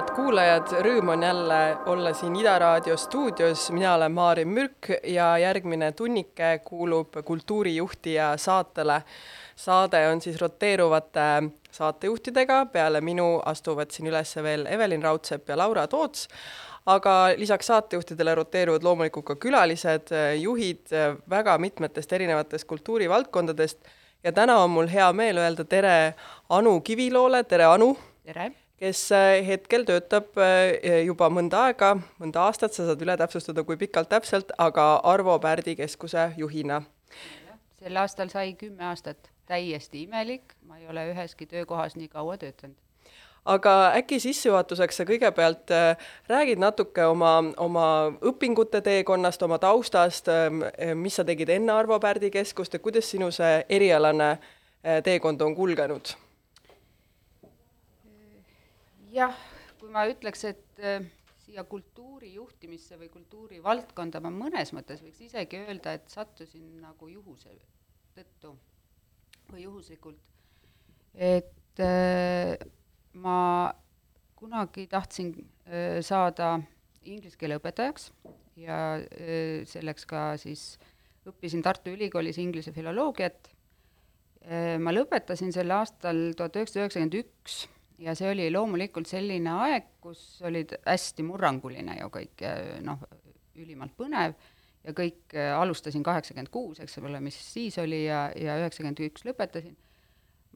head kuulajad, rõõm on jälle olla siin Ida Raadio stuudios, mina olen Maarin Mürk ja järgmine tunnike kuulub kultuurijuhtija saatele. saade on siis roteeruvate saatejuhtidega, peale minu astuvad siin üles veel Evelin Raudsepp ja Laura Toots, aga lisaks saatejuhtidele roteeruvad loomulikult ka külalised, juhid väga mitmetest erinevatest kultuurivaldkondadest ja täna on mul hea meel öelda tere Anu Kiviloole, tere Anu! tere! kes äh, hetkel töötab äh, juba mõnda aega, mõnda aastat, sa saad üle täpsustada, kui pikalt täpselt, aga Arvo Pärdi keskuse juhina. sel aastal sai kümme aastat, täiesti imelik, ma ei ole üheski töökohas nii kaua töötanud. Aga äkki sissejuhatuseks sa kõigepealt äh, räägid natuke oma, oma õpingute teekonnast, oma taustast, mis sa tegid enne Arvo Pärdi keskust ja kuidas sinu see erialane teekond on kulgenud? jah, kui ma ütleks, et äh, siia kultuuri juhtimisse või kultuurivaldkonda ma mõnes mõttes võiks isegi öelda, et sattusin nagu juhuse tõttu või juhuslikult. et äh, ma kunagi tahtsin äh, saada inglise keele õpetajaks ja äh, selleks ka siis õppisin Tartu Ülikoolis inglise filoloogiat äh,. ma lõpetasin sel aastal tuhat üheksasada üheksakümmend üks ja see oli loomulikult selline aeg, kus olid hästi murranguline ju kõik, noh, ülimalt põnev ja kõik, alustasin kaheksakümmend kuus, eks ole, mis siis oli ja, ja üheksakümmend üks lõpetasin.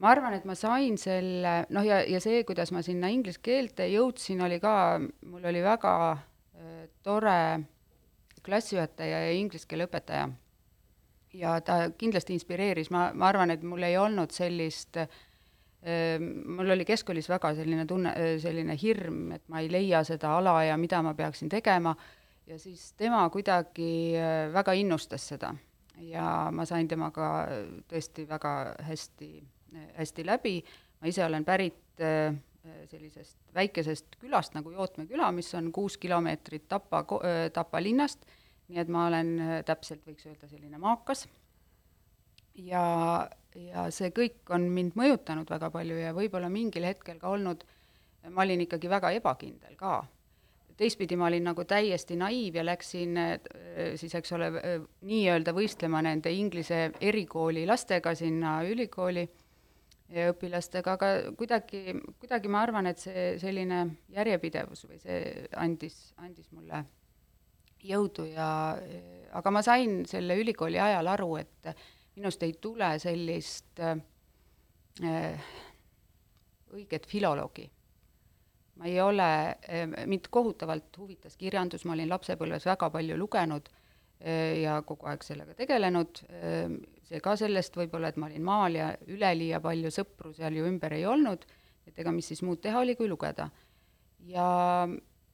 Ma arvan, et ma sain selle, noh ja, ja see, kuidas ma sinna inglise keelte jõudsin, oli ka, mul oli väga äh, tore klassijuhataja ja inglise keele õpetaja. ja ta kindlasti inspireeris, ma, ma arvan, et mul ei olnud sellist äh, mul oli keskkoolis väga selline tunne, selline hirm, et ma ei leia seda ala ja mida ma peaksin tegema, ja siis tema kuidagi väga innustas seda. ja ma sain temaga tõesti väga hästi, hästi läbi, ma ise olen pärit sellisest väikesest külast nagu Jootme küla, mis on kuus kilomeetrit Tapa, Tapa linnast, nii et ma olen täpselt, võiks öelda, selline maakas. Ja, ja see kõik on mind mõjutanud väga palju ja võib-olla mingil hetkel ka olnud, ma olin ikkagi väga ebakindel ka. teistpidi ma olin nagu täiesti naiiv ja läksin siis, eks ole, nii-öelda võistlema nende inglise erikooli lastega sinna ülikooli õpilastega, aga kuidagi, kuidagi ma arvan, et see selline järjepidevus või see andis, andis mulle jõudu ja aga ma sain selle ülikooli ajal aru, et minust ei tule sellist äh, õiget filoloogi. ma ei ole äh,, mind kohutavalt huvitas kirjandus, ma olin lapsepõlves väga palju lugenud äh, ja kogu aeg sellega tegelenud äh,, see ka sellest võib-olla, et ma olin maal ja üleliia palju sõpru seal ju ümber ei olnud, et ega mis siis muud teha oli, kui lugeda. ja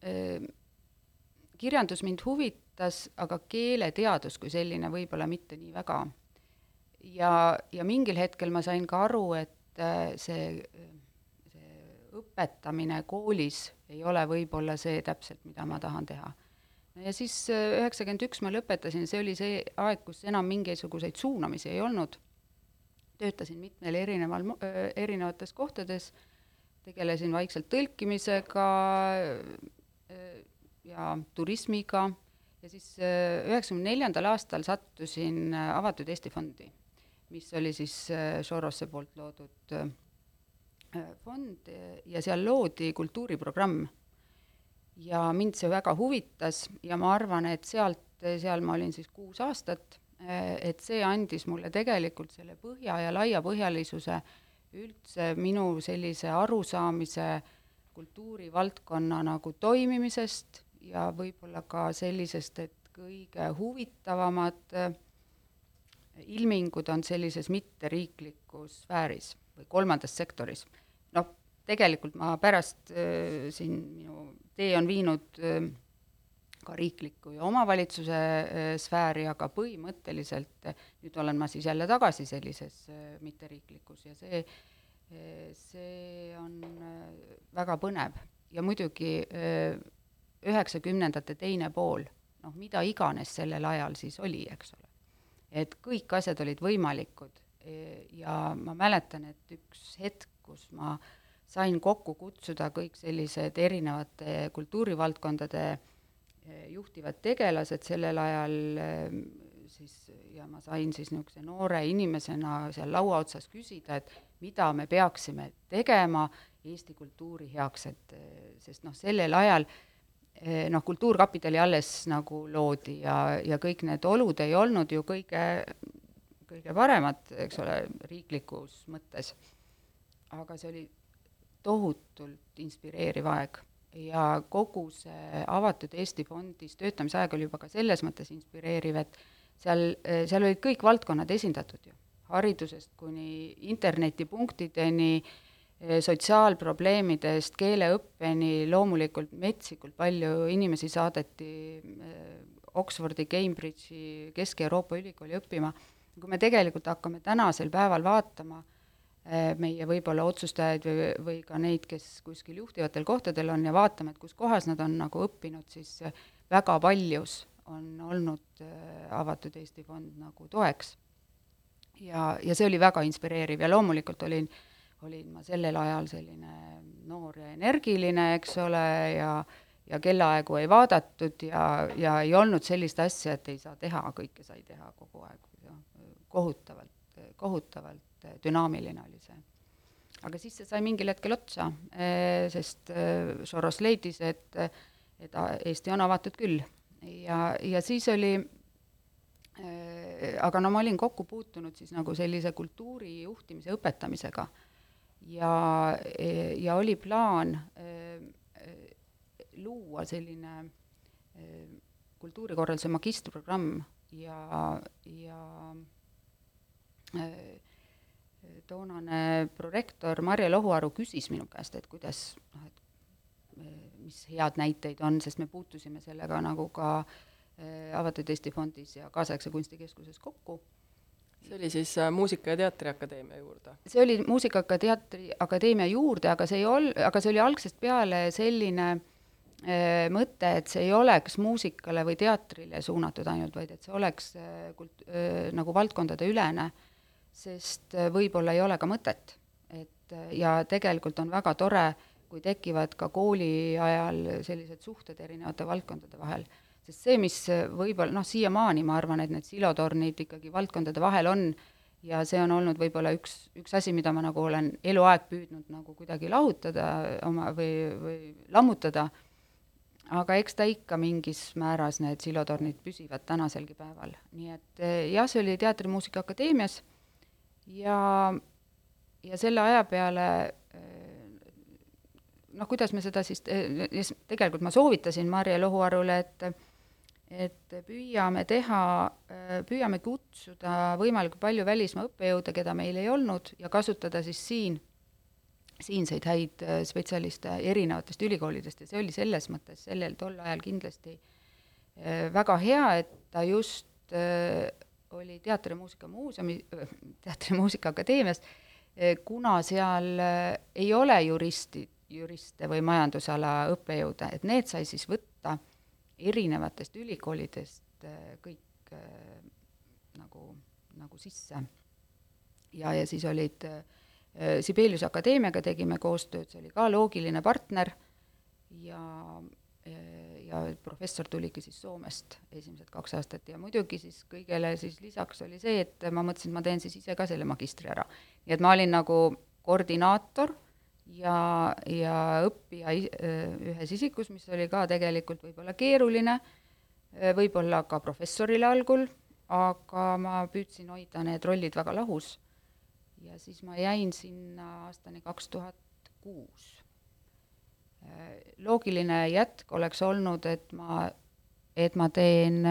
äh, kirjandus mind huvitas, aga keeleteadus kui selline võib-olla mitte nii väga ja, ja mingil hetkel ma sain ka aru, et äh, see, see õpetamine koolis ei ole võib-olla see täpselt, mida ma tahan teha. Ja siis äh, üheksakümmend üks ma lõpetasin, see oli see aeg, kus enam mingisuguseid suunamisi ei olnud, töötasin mitmel erineval, äh, erinevates kohtades, tegelesin vaikselt tõlkimisega ja turismiga ja siis üheksakümne neljandal aastal sattusin Avatud Eesti Fondi mis oli siis äh, Sorosse poolt loodud äh, fond ja seal loodi kultuuriprogramm. Ja mind see väga huvitas ja ma arvan, et sealt, seal ma olin siis kuus aastat, et see andis mulle tegelikult selle põhja ja laiapõhjalisuse üldse minu sellise arusaamise kultuurivaldkonna nagu toimimisest ja võib-olla ka sellisest, et kõige huvitavamad äh, ilmingud on sellises mitteriiklikus sfääris või kolmandas sektoris. Tegelikult ma pärast äh, siin, minu tee on viinud äh, ka riikliku ja omavalitsuse äh, sfääri, aga põhimõtteliselt äh, nüüd olen ma siis jälle tagasi sellises äh, mitteriiklikus ja see äh,, see on äh, väga põnev ja muidugi äh, üheksakümnendate teine pool, noh, mida iganes sellel ajal siis oli, eks ole. et kõik asjad olid võimalikud ja ma mäletan, et üks hetk, kus ma sain kokku kutsuda kõik sellised erinevate kultuurivaldkondade e, juhtivad tegelased sellel ajal e, siis ja ma sain siis niisuguse noore inimesena seal laua otsas küsida, et mida me peaksime tegema Eesti kultuuri heaks, et sest noh, sellel ajal noh, Kultuurkapitali alles nagu loodi ja, ja kõik need olud ei olnud ju kõige, kõige paremad, eks ole, riiklikus mõttes. aga see oli tohutult inspireeriv aeg. Ja kogu see avatud Eesti fondis töötamise aeg oli juba ka selles mõttes inspireeriv, et seal, seal olid kõik valdkonnad esindatud ju, haridusest kuni internetipunktideni, sotsiaalprobleemidest keeleõppeni, loomulikult metsikult palju inimesi saadeti Oxfordi, Cambridge'i, Kesk-Euroopa ülikooli õppima, kui me tegelikult hakkame tänasel päeval vaatama meie võib-olla otsustajaid või, või ka neid, kes kuskil juhtivatel kohtadel on ja vaatame, et kus kohas nad on nagu õppinud, siis väga paljus on olnud äh, Avatud Eesti Fond nagu toeks. ja, ja see oli väga inspireeriv ja loomulikult olin, olin ma sellel ajal selline noor ja energiline, eks ole, ja ja kellaaegu ei vaadatud ja, ja ei olnud sellist asja, et ei saa teha, kõike sai teha kogu aeg, kohutavalt, kohutavalt dünaamiline oli see. aga siis see sai mingil hetkel otsa, äh, sest äh, Soros leidis, et et Eesti on avatud küll ja, ja siis oli äh, aga no ma olin kokku puutunud siis nagu sellise kultuuri juhtimise õpetamisega ja, ja oli plaan luua selline kultuurikorralduse magistriprogramm ja, ja toonane prorektor Marje Lohuaru küsis minu käest, et kuidas noh, et mis head näiteid on, sest me puutusime sellega nagu ka äh, Avatud Eesti Fondis ja Kaasaegse Kunstikeskuses kokku. see oli siis äh, Muusika- ja Teatriakadeemia juurde? see oli Muusika- ja Teatriakadeemia juurde, aga see ei ol-, aga see oli algusest peale selline äh, mõte, et see ei oleks muusikale või teatrile suunatud ainult, vaid et see oleks kult-, nagu valdkondadeülene, sest võib-olla ei ole ka mõtet. et ja tegelikult on väga tore äh, kui tekivad ka kooli ajal sellised suhted erinevate valdkondade vahel. sest see, mis võib-olla noh, siiamaani ma arvan, et need silotornid ikkagi valdkondade vahel on ja see on olnud võib-olla üks, üks asi, mida ma nagu olen eluaeg püüdnud nagu kuidagi lahutada oma või, või lammutada, aga eks ta ikka mingis määras, need silotornid püsivad tänaselgi päeval. nii et jah, see oli Teatrimuusika Akadeemias ja, ja selle aja peale noh, kuidas me seda siis, tegelikult ma soovitasin Marje Lohuarule, et et püüame teha, püüame kutsuda võimalikult palju välismaa õppejõude, keda meil ei olnud, ja kasutada siis siin, siinseid häid spetsialiste erinevatest ülikoolidest. Ja see oli selles mõttes sellel tol ajal kindlasti väga hea, et ta just oli Teatri- ja Muusikamuuseumi, Teatri- ja Muusikaakadeemias, kuna seal ei ole juristid, juriste või majandusala õppejõude, et need sai siis võtta erinevatest ülikoolidest äh, kõik äh, nagu, nagu sisse. ja, ja siis olid äh, Sibeliuse Akadeemiaga tegime koostööd, see oli ka loogiline partner ja, ja professor tuligi siis Soomest esimesed kaks aastat ja muidugi siis kõigele siis lisaks oli see, et ma mõtlesin, et ma teen siis ise ka selle magistri ära. nii et ma olin nagu koordinaator ja, ja õppija ühes isikus, mis oli ka tegelikult võib-olla keeruline, võib-olla ka professorile algul, aga ma püüdsin hoida need rollid väga lahus. ja siis ma jäin sinna aastani kaks tuhat kuus. Loogiline jätk oleks olnud, et ma, et ma teen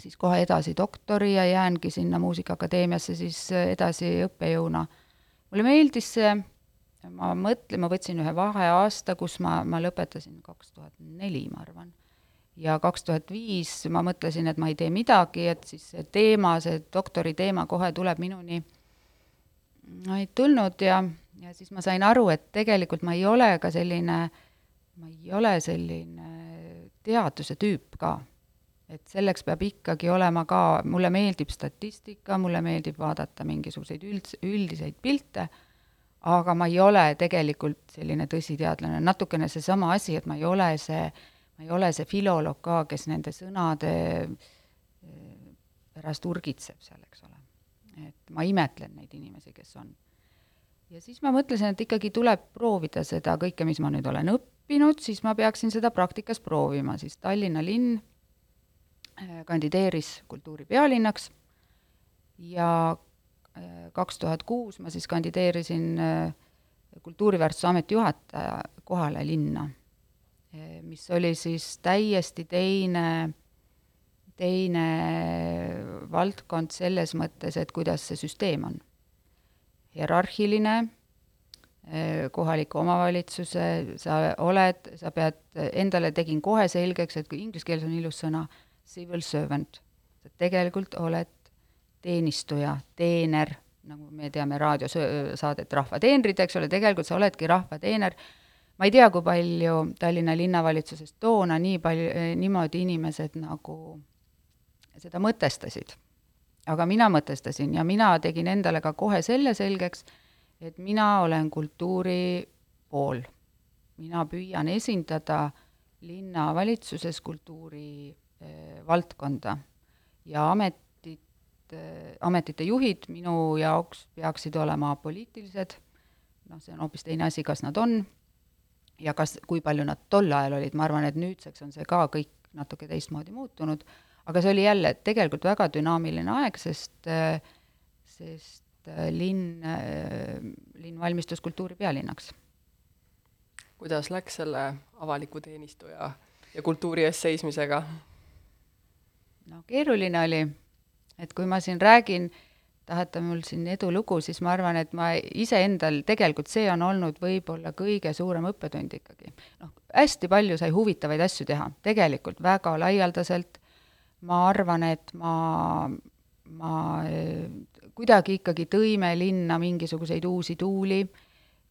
siis kohe edasi doktori ja jäängi sinna Muusikaakadeemiasse siis edasi õppejõuna. mulle meeldis see ma mõtlen, ma võtsin ühe vaheaasta, kus ma, ma lõpetasin kaks tuhat neli, ma arvan. ja kaks tuhat viis ma mõtlesin, et ma ei tee midagi, et siis see teema, see doktori teema kohe tuleb minuni. no ei tulnud ja, ja siis ma sain aru, et tegelikult ma ei ole ka selline ma ei ole selline teaduse tüüp ka. et selleks peab ikkagi olema ka, mulle meeldib statistika, mulle meeldib vaadata mingisuguseid üld, üldiseid pilte, aga ma ei ole tegelikult selline tõsiteadlane, natukene seesama asi, et ma ei ole see, ma ei ole see filoloog ka, kes nende sõnade eh, pärast urgitseb seal, eks ole. et ma imetlen neid inimesi, kes on ja siis ma mõtlesin, et ikkagi tuleb proovida seda kõike, mis ma nüüd olen õppinud, siis ma peaksin seda praktikas proovima, siis Tallinna linn äh, kandideeris kultuuripealinnaks ja äh, kaks tuhat kuus ma siis kandideerisin äh, kultuuriväärtuse ameti juhataja kohale linna, mis oli siis täiesti teine, teine valdkond selles mõttes, et kuidas see süsteem on hierarhiline, eh, kohaliku omavalitsuse, sa oled, sa pead, endale tegin kohe selgeks, et kui inglise keeles on ilus sõna civil servant, sa tegelikult oled teenistuja, teener, nagu me teame raadiosaadet Rahva teenrid, eks ole, tegelikult sa oledki rahva teener, ma ei tea, kui palju Tallinna linnavalitsuses toona nii palju, niimoodi inimesed nagu seda mõtestasid aga mina mõtestasin ja mina tegin endale ka kohe selle selgeks, et mina olen kultuuri pool. mina püüan esindada linnavalitsuses kultuuri eh, valdkonda. Ja ametit eh,, ametite juhid minu jaoks peaksid olema poliitilised, noh, see on hoopis teine asi, kas nad on ja kas, kui palju nad tol ajal olid, ma arvan, et nüüdseks on see ka kõik natuke teistmoodi muutunud aga see oli jälle tegelikult väga dünaamiline aeg, sest, sest äh, linn, äh, linn valmistus kultuuripealinnaks. kuidas läks selle avaliku teenistuja ja kultuuri eest seismisega? no keeruline oli, et kui ma siin räägin, tahate mul siin edulugu, siis ma arvan, et ma iseendal, tegelikult see on olnud võib-olla kõige suurem õppetund ikkagi. noh, hästi palju sai huvitavaid asju teha, tegelikult väga laialdaselt, ma arvan, et ma, ma eh, kuidagi ikkagi tõime linna mingisuguseid uusi tuuli,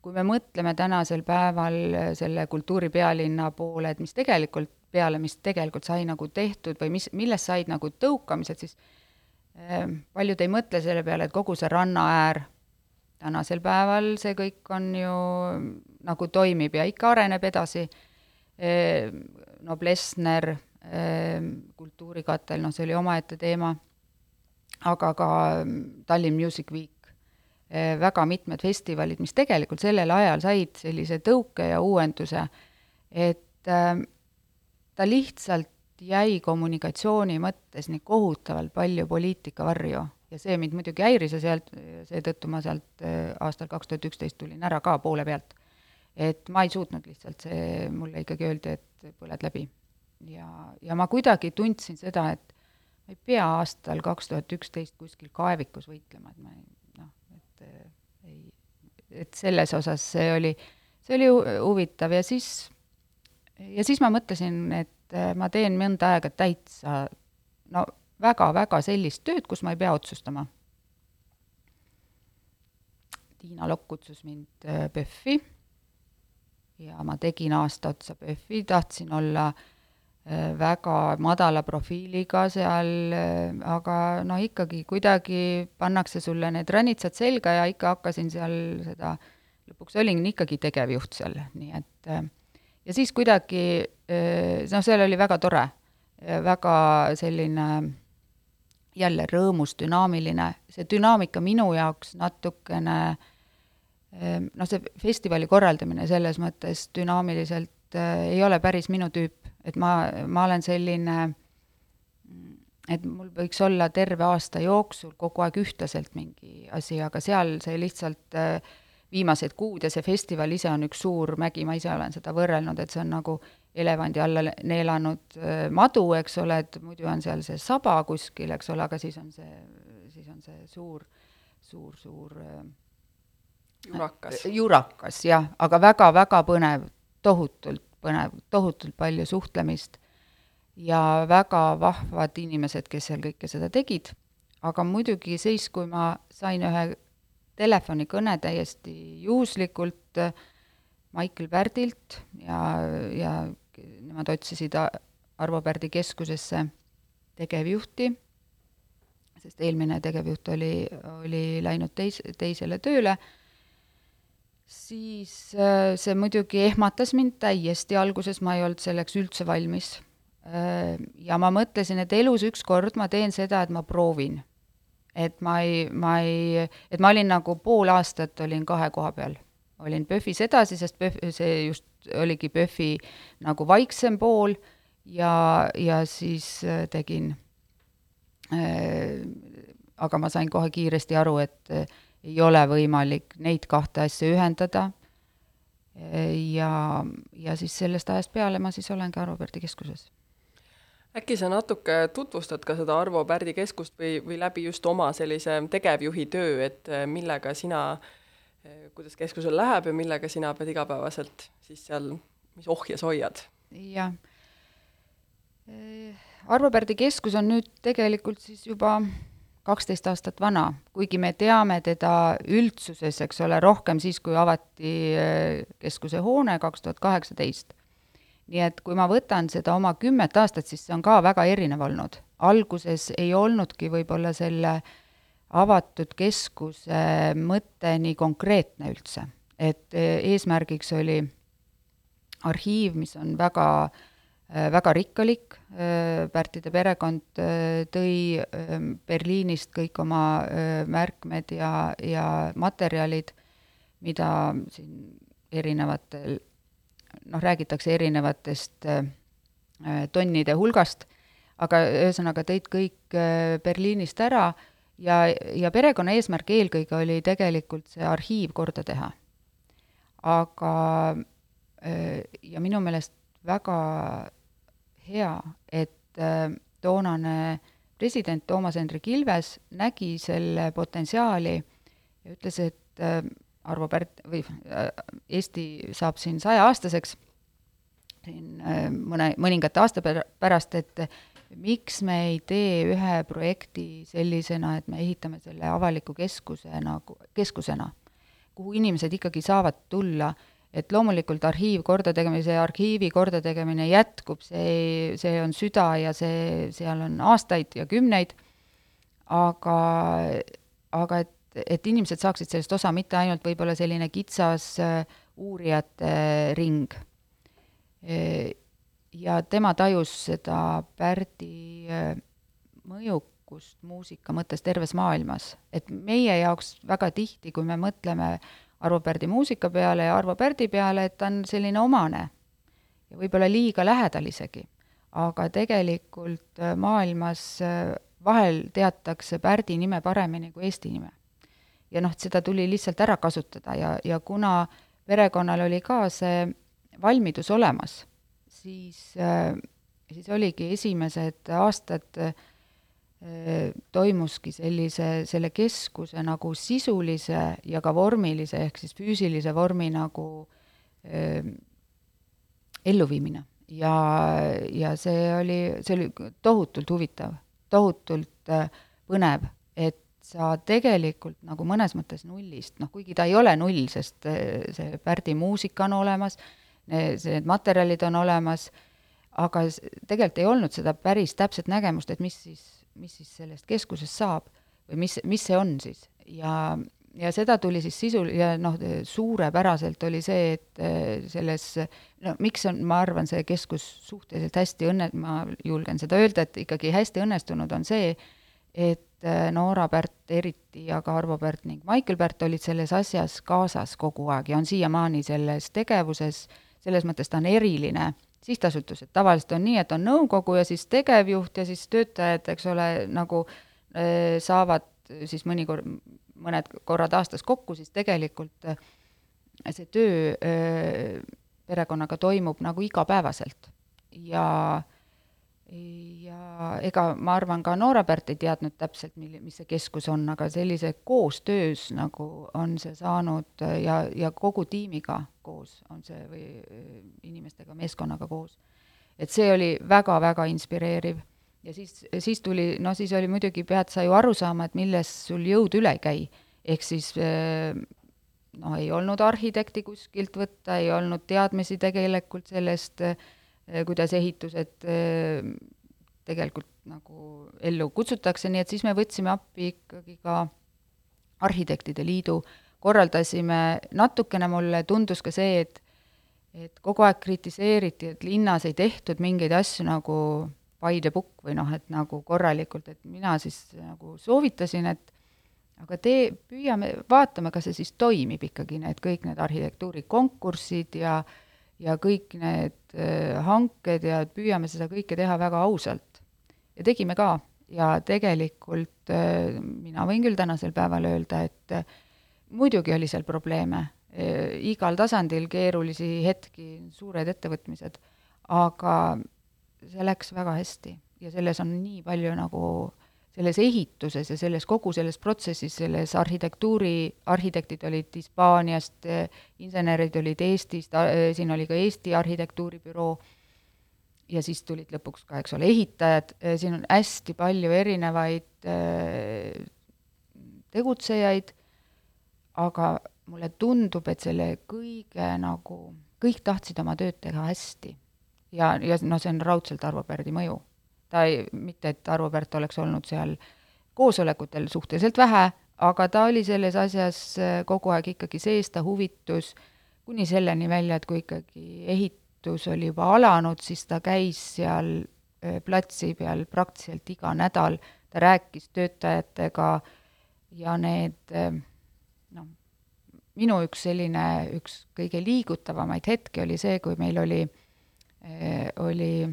kui me mõtleme tänasel päeval selle kultuuripealinna poole, et mis tegelikult, peale, mis tegelikult sai nagu tehtud või mis, millest said nagu tõukamised, siis eh, paljud ei mõtle selle peale, et kogu see rannaäär, tänasel päeval see kõik on ju nagu toimib ja ikka areneb edasi. Eh,, no Plessner, kultuurikatel, noh, see oli omaette teema, aga ka mm, Tallinn Music Week, eh, väga mitmed festivalid, mis tegelikult sellel ajal said sellise tõuke ja uuenduse, et ehm, ta lihtsalt jäi kommunikatsiooni mõttes nii kohutavalt palju poliitika varju. Ja see mind muidugi häiris ja sealt, seetõttu ma sealt aastal kaks tuhat üksteist tulin ära ka poole pealt. et ma ei suutnud lihtsalt, see, mulle ikkagi öeldi, et põled läbi ja, ja ma kuidagi tundsin seda, et ma ei pea aastal kaks tuhat üksteist kuskil kaevikus võitlema, et ma ei noh, et äh, ei, et selles osas see oli, see oli huvitav. Ja siis, ja siis ma mõtlesin, et äh, ma teen mõnda aega täitsa no väga-väga sellist tööd, kus ma ei pea otsustama. Tiina Lokk kutsus mind PÖFFi. Ja ma tegin aasta otsa PÖFFi, tahtsin olla Äh, väga madala profiiliga seal, äh, aga noh, ikkagi kuidagi pannakse sulle need ranitsad selga ja ikka hakkasin seal seda, lõpuks olin ikkagi tegevjuht seal, nii et äh, ja siis kuidagi noh, seal oli väga tore, väga selline jälle rõõmus, dünaamiline, see dünaamika minu jaoks natukene noh, see festivali korraldamine selles mõttes dünaamiliselt ei ole päris minu tüüp, et ma, ma olen selline, et mul võiks olla terve aasta jooksul kogu aeg ühtlaselt mingi asi, aga seal see lihtsalt äh, viimased kuud ja see festival ise on üks suur mägi, ma ise olen seda võrrelnud, et see on nagu elevandi alla neelanud äh, madu, eks ole, et muidu on seal see saba kuskil, eks ole, aga siis on see, siis on see suur, suur, suur äh, jurakas. jurakas, jah, aga väga-väga põnev, tohutult põnev, tohutult palju suhtlemist ja väga vahvad inimesed, kes seal kõike seda tegid, aga muidugi siis, kui ma sain ühe telefonikõne täiesti juhuslikult, Maicel Pärdilt ja, ja nemad otsisid Arvo Pärdi keskusesse tegevjuhti, sest eelmine tegevjuht oli, oli läinud teis-, teisele tööle, siis äh, see muidugi ehmatas mind täiesti, alguses ma ei olnud selleks üldse valmis. Äh, ja ma mõtlesin, et elus ükskord ma teen seda, et ma proovin. et ma ei, ma ei, et ma olin nagu pool aastat olin kahe koha peal. olin PÖFFis edasi, sest PÖFF, see just oligi PÖFFi nagu vaiksem pool ja, ja siis äh, tegin aga ma sain kohe kiiresti aru, et ei ole võimalik neid kahte asja ühendada ja, ja siis sellest ajast peale ma siis olengi Arvo Pärdi keskuses. äkki sa natuke tutvustad ka seda Arvo Pärdi keskust või, või läbi just oma sellise tegevjuhi töö, et eh, millega sina, eh, kuidas keskusel läheb ja millega sina pead igapäevaselt siis seal, mis ohjes hoiad? jah. Arvo Pärdi keskus on nüüd tegelikult siis juba kaksteist aastat vana, kuigi me teame teda üldsuses, eks ole, rohkem siis, kui avati äh, keskuse hoone kaks tuhat kaheksateist. nii et kui ma võtan seda oma kümmet aastat, siis see on ka väga erinev olnud. alguses ei olnudki võib-olla selle avatud keskuse mõte nii konkreetne üldse, et äh, eesmärgiks oli arhiiv, mis on väga Äh, väga rikkalik, äh, Pärtide perekond äh, tõi ähm, Berliinist kõik oma märkmed ja, ja materjalid, mida siin erinevatel, noh, räägitakse erinevatest tonnide hulgast, aga ühesõnaga tõid kõik Berliinist ära ja, ja perekonna eesmärk eelkõige oli tegelikult see arhiiv korda teha. aga ja minu meelest väga hea, et äh, toonane president Toomas Hendrik Ilves nägi selle potentsiaali ja ütles, et äh, Arvo Pärt või äh, Eesti saab siin sajaaastaseks siin mõne, mõningate aasta pärast, et miks me ei tee ühe projekti sellisena, et me ehitame selle avaliku keskuse nagu, keskusena, kuhu inimesed ikkagi saavad tulla et loomulikult arhiiv kordategemise, arhiivi kordategemine jätkub, see, see on süda ja see, seal on aastaid ja kümneid, aga, aga et, et inimesed saaksid sellest osa, mitte ainult võib-olla selline kitsas äh, uurijate ring. ja tema tajus seda Pärdi äh, mõjukust muusika mõttes terves maailmas, et meie jaoks väga tihti, kui me mõtleme Arvo Pärdi muusika peale ja Arvo Pärdi peale, et ta on selline omane ja võib-olla liiga lähedal isegi. aga tegelikult äh, maailmas äh, vahel teatakse Pärdi nime paremini kui Eesti nime. ja noh, seda tuli lihtsalt ära kasutada ja, ja kuna perekonnal oli ka see valmidus olemas, siis, äh, siis oligi esimesed aastad toimuski sellise, selle keskuse nagu sisulise ja ka vormilise, ehk siis füüsilise vormi nagu öö, elluviimine. ja, ja see oli, see oli tohutult huvitav, tohutult äh, põnev, et sa tegelikult nagu mõnes mõttes nullist, noh kuigi ta ei ole null, sest see Pärdi muusika on olemas, need materjalid on olemas, aga tegelikult ei olnud seda päris täpset nägemust, et mis siis mis siis sellest keskusest saab või mis, mis see on siis. ja, ja seda tuli siis sisul- ja noh, suurepäraselt oli see, et eh, selles, no miks on, ma arvan, see keskus suhteliselt hästi õnne-, ma julgen seda öelda, et ikkagi hästi õnnestunud on see, et eh, Noora Pärt eriti ja ka Arvo Pärt ning Maicel Pärt olid selles asjas kaasas kogu aeg ja on siiamaani selles tegevuses, selles mõttes ta on eriline sihtasutus, et tavaliselt on nii, et on nõukogu ja siis tegevjuht ja siis töötajad, eks ole, nagu äh, saavad siis mõnikord, mõned korrad aastas kokku, siis tegelikult äh, see töö äh, perekonnaga toimub nagu igapäevaselt. ja ja ega ma arvan, ka Noora Pärt ei teadnud täpselt, mil-, mis see keskus on, aga sellise koostöös nagu on see saanud ja, ja kogu tiimiga koos on see või inimestega, meeskonnaga koos. et see oli väga-väga inspireeriv. ja siis, siis tuli, no siis oli muidugi, pead sa ju aru saama, et milles sul jõud üle ei käi. ehk siis noh, ei olnud arhitekti kuskilt võtta, ei olnud teadmisi tegelikult sellest, kuidas ehitused tegelikult nagu ellu kutsutakse, nii et siis me võtsime appi ikkagi ka Arhitektide Liidu, korraldasime, natukene mulle tundus ka see, et et kogu aeg kritiseeriti, et linnas ei tehtud mingeid asju nagu by the book või noh, et nagu korralikult, et mina siis nagu soovitasin, et aga tee, püüame, vaatame, kas see siis toimib ikkagi, need kõik need arhitektuurikonkursid ja ja kõik need äh, hanked ja püüame seda kõike teha väga ausalt. Ja tegime ka. Ja tegelikult äh, mina võin küll tänasel päeval öelda, et äh, muidugi oli seal probleeme, äh, igal tasandil keerulisi hetki, suured ettevõtmised, aga see läks väga hästi. Ja selles on nii palju nagu selles ehituses ja selles, kogu selles protsessis, selles arhitektuuri, arhitektid olid Hispaaniast, insenerid olid Eestist, siin oli ka Eesti arhitektuuribüroo ja siis tulid lõpuks ka, eks ole, ehitajad, siin on hästi palju erinevaid äh, tegutsejaid, aga mulle tundub, et selle kõige nagu, kõik tahtsid oma tööd teha hästi. ja, ja noh, see on raudselt Arvo Pärdi mõju. Ta ei, mitte et Arvo Pärt oleks olnud seal koosolekutel suhteliselt vähe, aga ta oli selles asjas äh, kogu aeg ikkagi sees, ta huvitus kuni selleni välja, et kui ikkagi ehit-, üritus oli juba alanud, siis ta käis seal platsi peal praktiliselt iga nädal, ta rääkis töötajatega ja need noh, minu üks selline, üks kõige liigutavamaid hetki oli see, kui meil oli, oli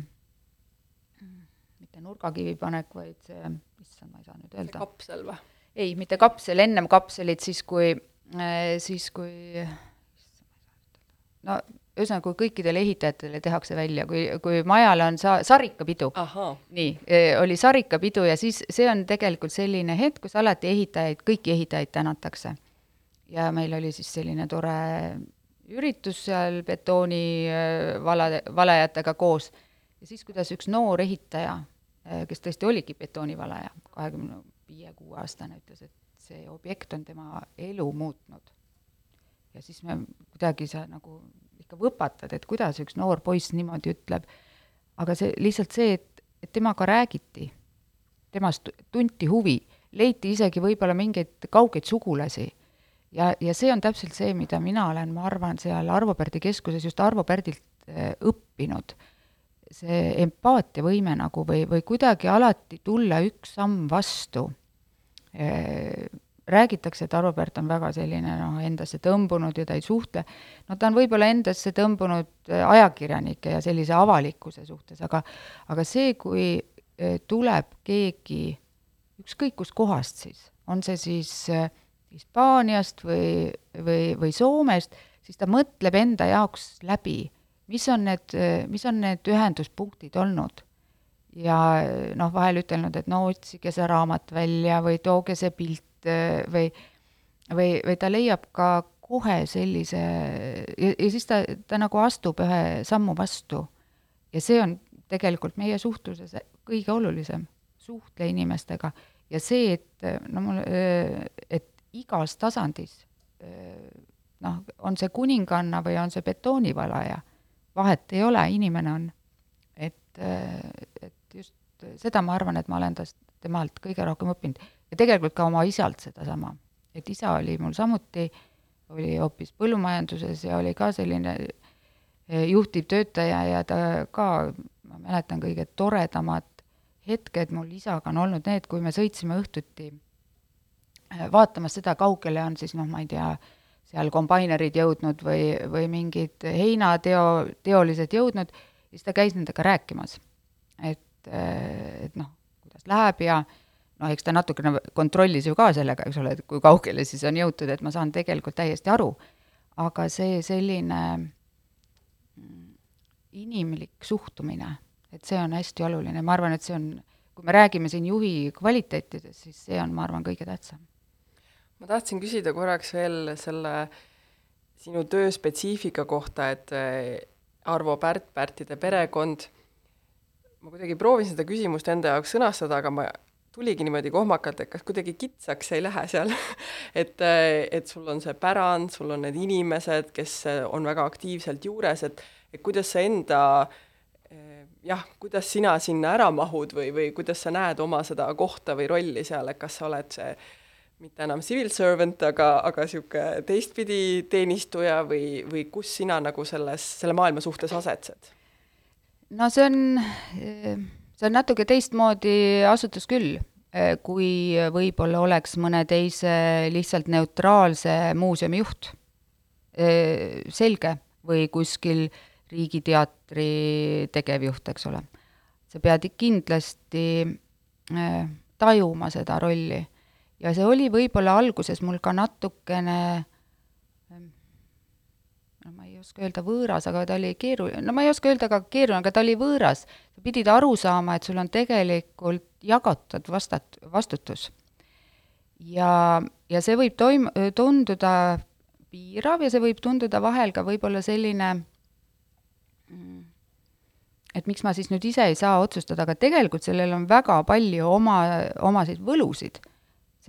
mitte nurgakivi panek, vaid see, issand, ma ei saa nüüd öelda. kapsel või? ei, mitte kapsel, ennem kapselit, siis kui, siis kui no ühesõnaga, kui kõikidele ehitajatele tehakse välja, kui, kui majale on sa-, sarikapidu, nii, e, oli sarikapidu ja siis see on tegelikult selline hetk, kus alati ehitajaid, kõiki ehitajaid tänatakse. ja meil oli siis selline tore üritus seal betooni vala, valajatega koos ja siis, kuidas üks noor ehitaja, kes tõesti oligi betoonivalaja, kahekümne viie, kuueaastane, ütles, et see objekt on tema elu muutnud. ja siis me kuidagi sa nagu ikka võpatad, et kuidas üks noor poiss niimoodi ütleb, aga see, lihtsalt see, et, et temaga räägiti, temast tunti huvi, leiti isegi võib-olla mingeid kaugeid sugulasi ja, ja see on täpselt see, mida mina olen, ma arvan, seal Arvo Pärdi keskuses just Arvo Pärdilt äh, õppinud. See empaatiavõime nagu või, või kuidagi alati tulla üks samm vastu. Äh, räägitakse, et Arvo Pärt on väga selline noh, endasse tõmbunud ja ta ei suhtle, no ta on võib-olla endasse tõmbunud äh, ajakirjanike ja sellise avalikkuse suhtes, aga aga see, kui äh, tuleb keegi ükskõik kust kohast siis, on see siis Hispaaniast või, või, või Soomest, siis ta mõtleb enda jaoks läbi, mis on need, mis on need ühenduspunktid olnud ja noh, vahel ütelnud, et no otsige see raamat välja või tooge see pilt või, või, või ta leiab ka kohe sellise ja, ja siis ta, ta nagu astub ühe sammu vastu. ja see on tegelikult meie suhtluses kõige olulisem, suhtle inimestega. ja see, et no mul, et igas tasandis noh, on see kuninganna või on see betoonivalaja, vahet ei ole, inimene on. et, et just seda ma arvan, et ma olen tast, temalt kõige rohkem õppinud ja tegelikult ka oma isalt sedasama. et isa oli mul samuti, oli hoopis põllumajanduses ja oli ka selline eh, juhtivtöötaja ja ta ka, ma mäletan, kõige toredamad hetked mul isaga on olnud need, kui me sõitsime õhtuti eh, vaatamas seda, kaugele on siis noh, ma ei tea, seal kombainerid jõudnud või, või mingid heinateo, teolised jõudnud, siis ta käis nendega rääkimas. et, eh, et noh, kuidas läheb ja noh, eks ta natukene kontrollis ju ka sellega, eks ole, et kui kaugele siis on jõutud, et ma saan tegelikult täiesti aru, aga see selline mm, inimlik suhtumine, et see on hästi oluline, ma arvan, et see on, kui me räägime siin juhi kvaliteetidest, siis see on, ma arvan, kõige tähtsam. Ma tahtsin küsida korraks veel selle sinu töö spetsiifika kohta, et eh, Arvo Pärt, Pärtide perekond, ma kuidagi proovisin seda küsimust enda jaoks sõnastada, aga ma tuligi niimoodi kohmakalt, et kas kuidagi kitsaks ei lähe seal. Et, et sul on see pärand, sul on need inimesed, kes on väga aktiivselt juures, et, et kuidas sa enda jah, kuidas sina sinna ära mahud või, või kuidas sa näed oma seda kohta või rolli seal, et kas sa oled see mitte enam civil servant, aga, aga niisugune teistpidi teenistuja või, või kus sina nagu selles, selle maailma suhtes asetsed? no see on, see on natuke teistmoodi asutus küll, kui võib-olla oleks mõne teise lihtsalt neutraalse muuseumi juht. selge, või kuskil Riigiteatri tegevjuht, eks ole. sa pead kindlasti tajuma seda rolli ja see oli võib-olla alguses mul ka natukene no ma ei oska öelda võõras, aga ta oli keeruline, no ma ei oska öelda ka keeruline, aga ta oli võõras. sa pidid aru saama, et sul on tegelikult jagatud vastat-, vastutus. ja, ja see võib toim-, tunduda piirav ja see võib tunduda vahel ka võib-olla selline mm, et miks ma siis nüüd ise ei saa otsustada, aga tegelikult sellel on väga palju oma, omasid võlusid,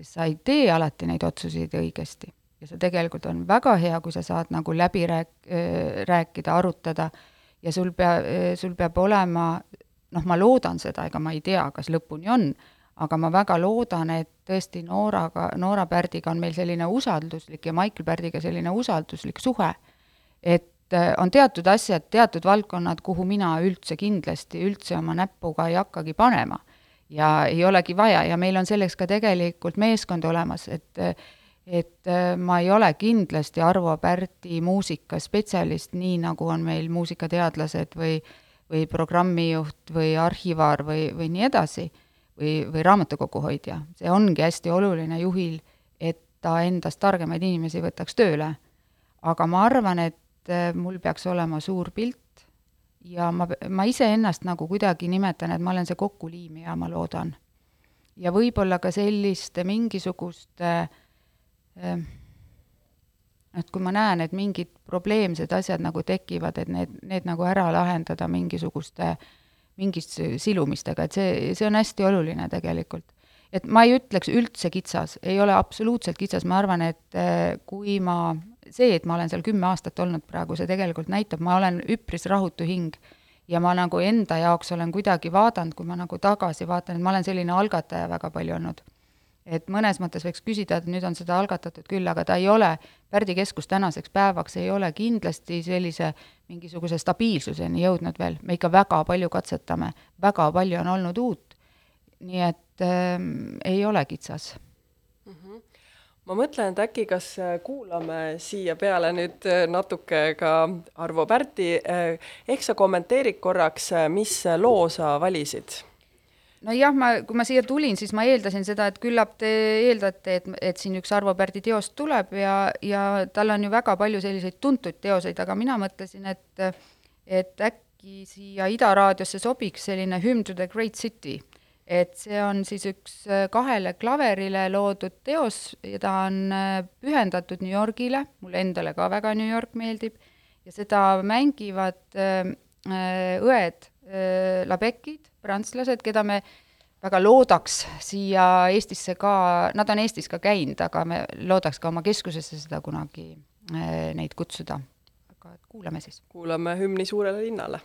sest sa ei tee alati neid otsuseid õigesti ja see tegelikult on väga hea, kui sa saad nagu läbi rääk-, rääkida, arutada ja sul pea, sul peab olema, noh, ma loodan seda, ega ma ei tea, kas lõpuni on, aga ma väga loodan, et tõesti Nooraga, Noora Pärdiga on meil selline usalduslik ja Maicel Pärdiga selline usalduslik suhe, et on teatud asjad, teatud valdkonnad, kuhu mina üldse kindlasti üldse oma näppuga ei hakkagi panema. Ja ei olegi vaja ja meil on selleks ka tegelikult meeskond olemas, et et äh, ma ei ole kindlasti Arvo Pärdi muusikaspetsialist, nii nagu on meil muusikateadlased või või programmijuht või arhivaar või, või nii edasi, või, või raamatukogu hoidja. see ongi hästi oluline juhil, et ta endast targemaid inimesi võtaks tööle. aga ma arvan, et äh, mul peaks olema suur pilt ja ma, ma iseennast nagu kuidagi nimetan, et ma olen see kokkuliimija, ma loodan. ja võib-olla ka selliste mingisuguste Ehm, et kui ma näen, et mingid probleemsed asjad nagu tekivad, et need, need nagu ära lahendada mingisuguste, mingist silumistega, et see, see on hästi oluline tegelikult. et ma ei ütleks üldse kitsas, ei ole absoluutselt kitsas, ma arvan, et eh, kui ma, see, et ma olen seal kümme aastat olnud praegu, see tegelikult näitab, ma olen üpris rahutu hing. Ja ma nagu enda jaoks olen kuidagi vaadanud, kui ma nagu tagasi vaatan, et ma olen selline algataja väga palju olnud. Et mõnes mõttes võiks küsida, et nüüd on seda algatatud küll, aga ta ei ole, Pärdi keskus tänaseks päevaks ei ole kindlasti sellise mingisuguse stabiilsuseni jõudnud veel, me ikka väga palju katsetame, väga palju on olnud uut, nii et äh, ei ole kitsas ma mõtlen, et äkki kas äh, kuulame siia peale nüüd äh, natuke ka Arvo Pärti, äh, ehk sa kommenteerid korraks, mis loo sa valisid? nojah, ma, kui ma siia tulin, siis ma eeldasin seda, et küllap te eeldate, et, et siin üks Arvo Pärdi teos tuleb ja, ja tal on ju väga palju selliseid tuntud teoseid, aga mina mõtlesin, et et äkki siia Ida raadiosse sobiks selline Hymn to the Great City. Et see on siis üks kahele klaverile loodud teos ja ta on pühendatud New Yorgile, mulle endale ka väga New York meeldib, ja seda mängivad äh, õed äh, Labekid prantslased, keda me väga loodaks siia Eestisse ka, nad on Eestis ka käinud, aga me loodaks ka oma keskusesse seda kunagi äh, neid kutsuda. aga kuulame siis. kuulame hümni Suurele linnale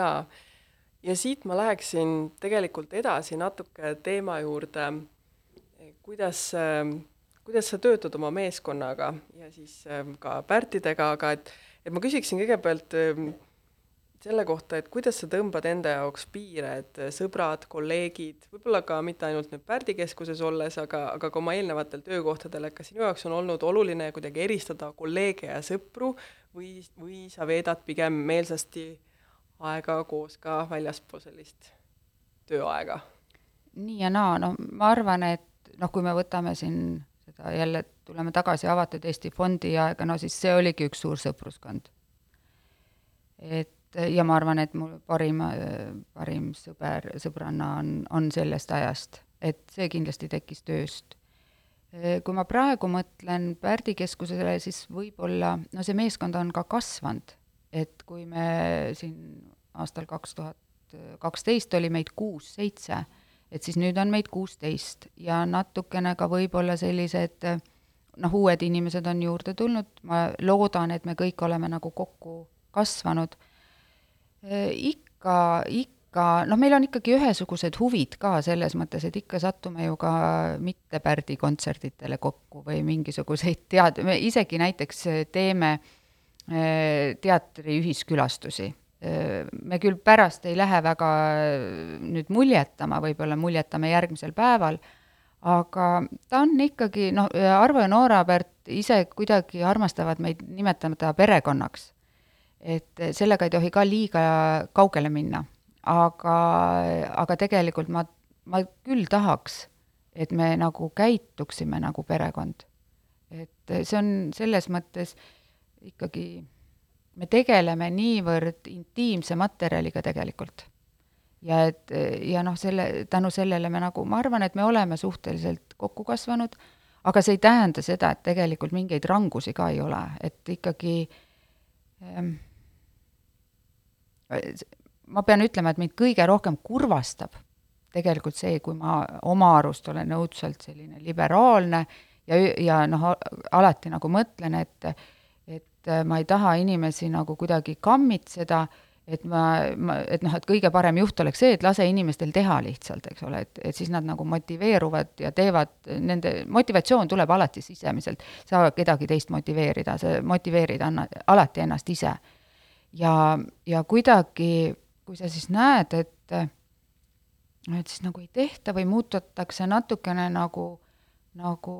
jaa, ja siit ma läheksin tegelikult edasi natuke teema juurde, kuidas, kuidas sa töötad oma meeskonnaga ja siis ähm, ka Pärtidega, aga et, et ma küsiksin kõigepealt ähm, selle kohta, et kuidas sa tõmbad enda jaoks piire, et sõbrad, kolleegid, võib-olla ka mitte ainult nüüd Pärdi keskuses olles, aga, aga ka oma eelnevatel töökohtadel, et kas sinu jaoks on olnud oluline kuidagi eristada kolleege ja sõpru või, või sa veedad pigem meelsasti aega koos ka väljaspool sellist tööaega? nii ja naa, no ma arvan, et noh, kui me võtame siin seda jälle, tuleme tagasi Avatud Eesti Fondi aega, no siis see oligi üks suur sõpruskond. et ja ma arvan, et mu parim, parim sõber, sõbranna on, on sellest ajast, et see kindlasti tekkis tööst. kui ma praegu mõtlen Pärdi keskusele, siis võib-olla, no see meeskond on ka kasvanud, et kui me siin aastal kaks tuhat kaksteist oli meid kuus-seitse, et siis nüüd on meid kuusteist ja natukene ka võib-olla sellised noh, uued inimesed on juurde tulnud, ma loodan, et me kõik oleme nagu kokku kasvanud. Ikka, ikka, noh, meil on ikkagi ühesugused huvid ka selles mõttes, et ikka satume ju ka mitte Pärdi kontsertidele kokku või mingisuguseid tead-, me isegi näiteks teeme teatri ühiskülastusi. me küll pärast ei lähe väga nüüd muljetama, võib-olla muljetame järgmisel päeval, aga ta on ikkagi, noh, Arvo ja Noora Pärt ise kuidagi armastavad meid nimetada perekonnaks et sellega ei tohi ka liiga kaugele minna. aga, aga tegelikult ma, ma küll tahaks, et me nagu käituksime nagu perekond. et see on selles mõttes ikkagi, me tegeleme niivõrd intiimse materjaliga tegelikult. ja et, ja noh, selle, tänu sellele me nagu, ma arvan, et me oleme suhteliselt kokku kasvanud, aga see ei tähenda seda, et tegelikult mingeid rangusi ka ei ole, et ikkagi ähm, ma pean ütlema, et mind kõige rohkem kurvastab tegelikult see, kui ma oma arust olen õudselt selline liberaalne ja, ja noh, alati nagu mõtlen, et ma ei taha inimesi nagu kuidagi kammitseda, et ma, ma, et noh, et kõige parem juht oleks see, et lase inimestel teha lihtsalt, eks ole, et, et siis nad nagu motiveeruvad ja teevad, nende motivatsioon tuleb alati sisemiselt, sa kedagi teist motiveerida, sa motiveerid anna, alati ennast ise. Ja, ja kuidagi, kui sa siis näed, et et siis nagu ei tehta või muututakse natukene nagu, nagu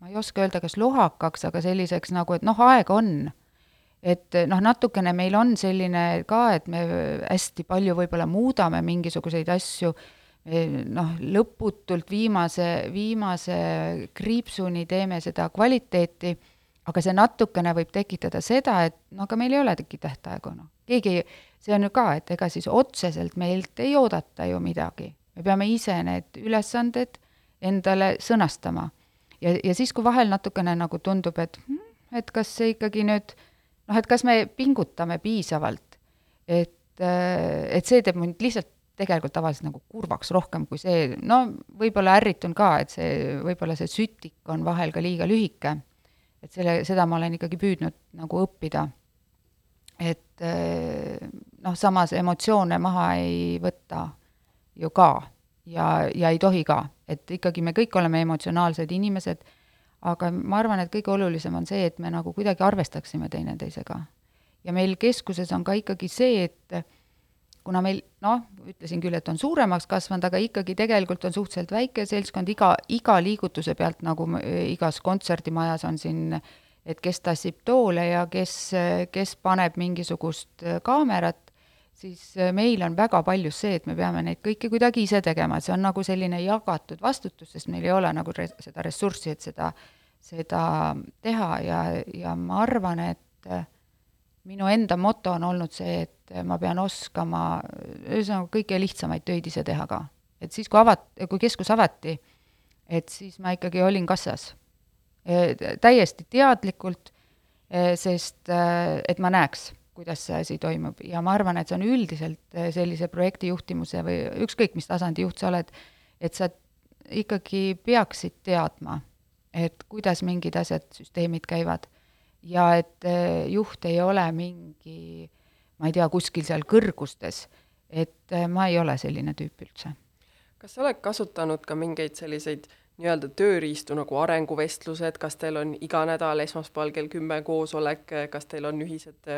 ma ei oska öelda, kas lohakaks, aga selliseks nagu, et noh, aega on. et noh, natukene meil on selline ka, et me hästi palju võib-olla muudame mingisuguseid asju, noh, lõputult viimase, viimase kriipsuni teeme seda kvaliteeti aga see natukene võib tekitada seda, et no aga meil ei olegi tähtaegu, noh. keegi, see on ju ka, et ega siis otseselt meilt ei oodata ju midagi. me peame ise need ülesanded endale sõnastama. Ja, ja siis, kui vahel natukene nagu tundub, et hm, et kas see ikkagi nüüd noh, et kas me pingutame piisavalt, et, et see teeb mind lihtsalt tegelikult tavaliselt nagu kurvaks rohkem kui see, no võib-olla ärritun ka, et see, võib-olla see sütik on vahel ka liiga lühike. Et selle, seda ma olen ikkagi püüdnud nagu õppida. et eh, noh, samas emotsioone maha ei võta ju ka ja, ja ei tohi ka, et ikkagi me kõik oleme emotsionaalsed inimesed, aga ma arvan, et kõige olulisem on see, et me nagu kuidagi arvestaksime teineteisega. ja meil keskuses on ka ikkagi see, et kuna meil noh, ütlesin küll, et on suuremaks kasvanud, aga ikkagi tegelikult on suhteliselt väike seltskond, iga, iga liigutuse pealt, nagu igas kontserdimajas on siin, et kes tassib toole ja kes, kes paneb mingisugust kaamerat, siis meil on väga paljus see, et me peame neid kõiki kuidagi ise tegema, et see on nagu selline jagatud vastutus, sest meil ei ole nagu re-, seda ressurssi, et seda, seda teha ja, ja ma arvan, et minu enda moto on olnud see, et et ma pean oskama ühesõnaga kõige lihtsamaid töid ise teha ka. et siis, kui avat-, kui keskus avati, et siis ma ikkagi olin kassas. täiesti teadlikult, sest et ma näeks, kuidas see asi toimub ja ma arvan, et see on üldiselt sellise projekti juhtimuse või ükskõik, mis tasandi juht sa oled, et sa ikkagi peaksid teadma, et kuidas mingid asjad, süsteemid käivad ja et äh, juht ei ole mingi ma ei tea, kuskil seal kõrgustes, et äh, ma ei ole selline tüüp üldse. kas sa oled kasutanud ka mingeid selliseid nii-öelda tööriistu nagu arenguvestlused, kas teil on iga nädal esmaspäeval kell kümme koosolek, kas teil on ühised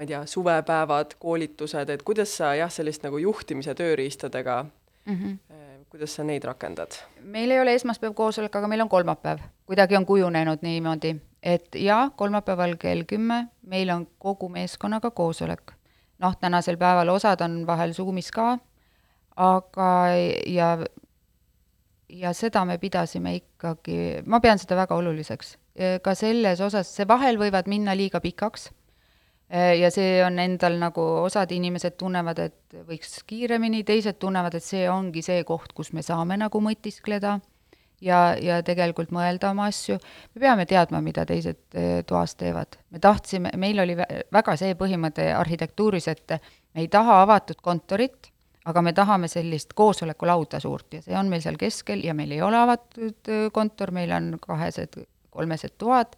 ma ei tea, suvepäevad, koolitused, et kuidas sa jah, sellist nagu juhtimise tööriistadega mm, -hmm. kuidas sa neid rakendad? meil ei ole esmaspäev koosolek, aga meil on kolmapäev. kuidagi on kujunenud niimoodi, et jaa, kolmapäeval kell kümme meil on kogu meeskonnaga koosolek. noh, tänasel päeval osad on vahel Zoomis ka, aga ja ja seda me pidasime ikkagi, ma pean seda väga oluliseks. ka selles osas, see vahel võivad minna liiga pikaks ja see on endal nagu, osad inimesed tunnevad, et võiks kiiremini, teised tunnevad, et see ongi see koht, kus me saame nagu mõtiskleda ja, ja tegelikult mõelda oma asju. me peame teadma, mida teised eh, toas teevad. me tahtsime, meil oli väga see põhimõte arhitektuuris, et me ei taha avatud kontorit, aga me tahame sellist koosolekulauda suurt ja see on meil seal keskel ja meil ei ole avatud äh, kontor, meil on kahesed, kolmesed toad,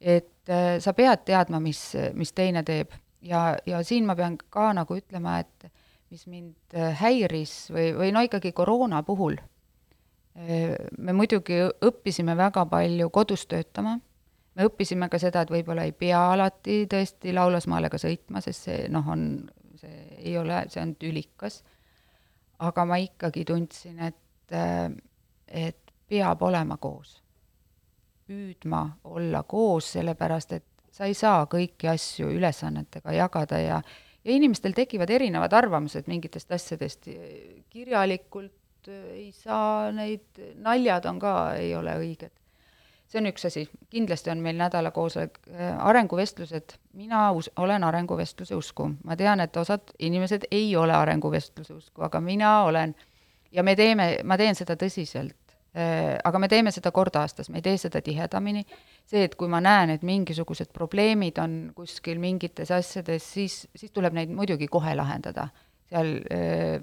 et äh, sa pead teadma, mis, mis teine teeb. ja, ja siin ma pean ka nagu ütlema, et mis mind äh, häiris või, või no ikkagi koroona puhul, me muidugi õppisime väga palju kodus töötama, me õppisime ka seda, et võib-olla ei pea alati tõesti Laulasmaale ka sõitma, sest see noh, on see ei ole, see on tülikas. aga ma ikkagi tundsin, et, et peab olema koos. püüdma olla koos, sellepärast et sa ei saa kõiki asju ülesannetega jagada ja ja inimestel tekivad erinevad arvamused mingitest asjadest, kirjalikult ei saa neid, naljad on ka, ei ole õiged see on üks asi, kindlasti on meil nädalakoosolek, äh, arenguvestlused, mina us-, olen arenguvestluse usku, ma tean, et osad inimesed ei ole arenguvestluse usku, aga mina olen. ja me teeme, ma teen seda tõsiselt. Äh, aga me teeme seda kord aastas, me ei tee seda tihedamini, see, et kui ma näen, et mingisugused probleemid on kuskil mingites asjades, siis, siis tuleb neid muidugi kohe lahendada. seal äh,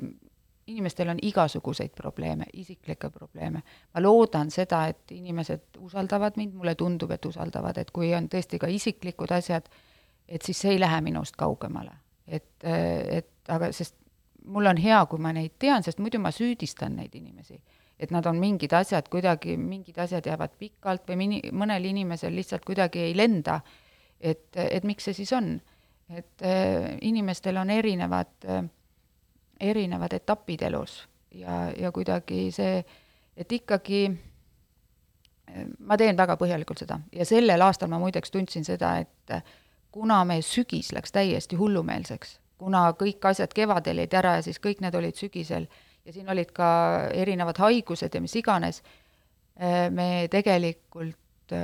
inimestel on igasuguseid probleeme, isiklikke probleeme. ma loodan seda, et inimesed usaldavad mind, mulle tundub, et usaldavad, et kui on tõesti ka isiklikud asjad, et siis see ei lähe minust kaugemale. et, et aga, sest mul on hea, kui ma neid tean, sest muidu ma süüdistan neid inimesi. et nad on mingid asjad kuidagi, mingid asjad jäävad pikalt või mini-, mõnel inimesel lihtsalt kuidagi ei lenda, et, et miks see siis on. et äh, inimestel on erinevad äh, erinevad etapid elus. Ja, ja kuidagi see, et ikkagi ma teen väga põhjalikult seda. Ja sellel aastal ma muideks tundsin seda, et kuna meie sügis läks täiesti hullumeelseks, kuna kõik asjad kevadel jäid ära ja siis kõik need olid sügisel ja siin olid ka erinevad haigused ja mis iganes, me tegelikult,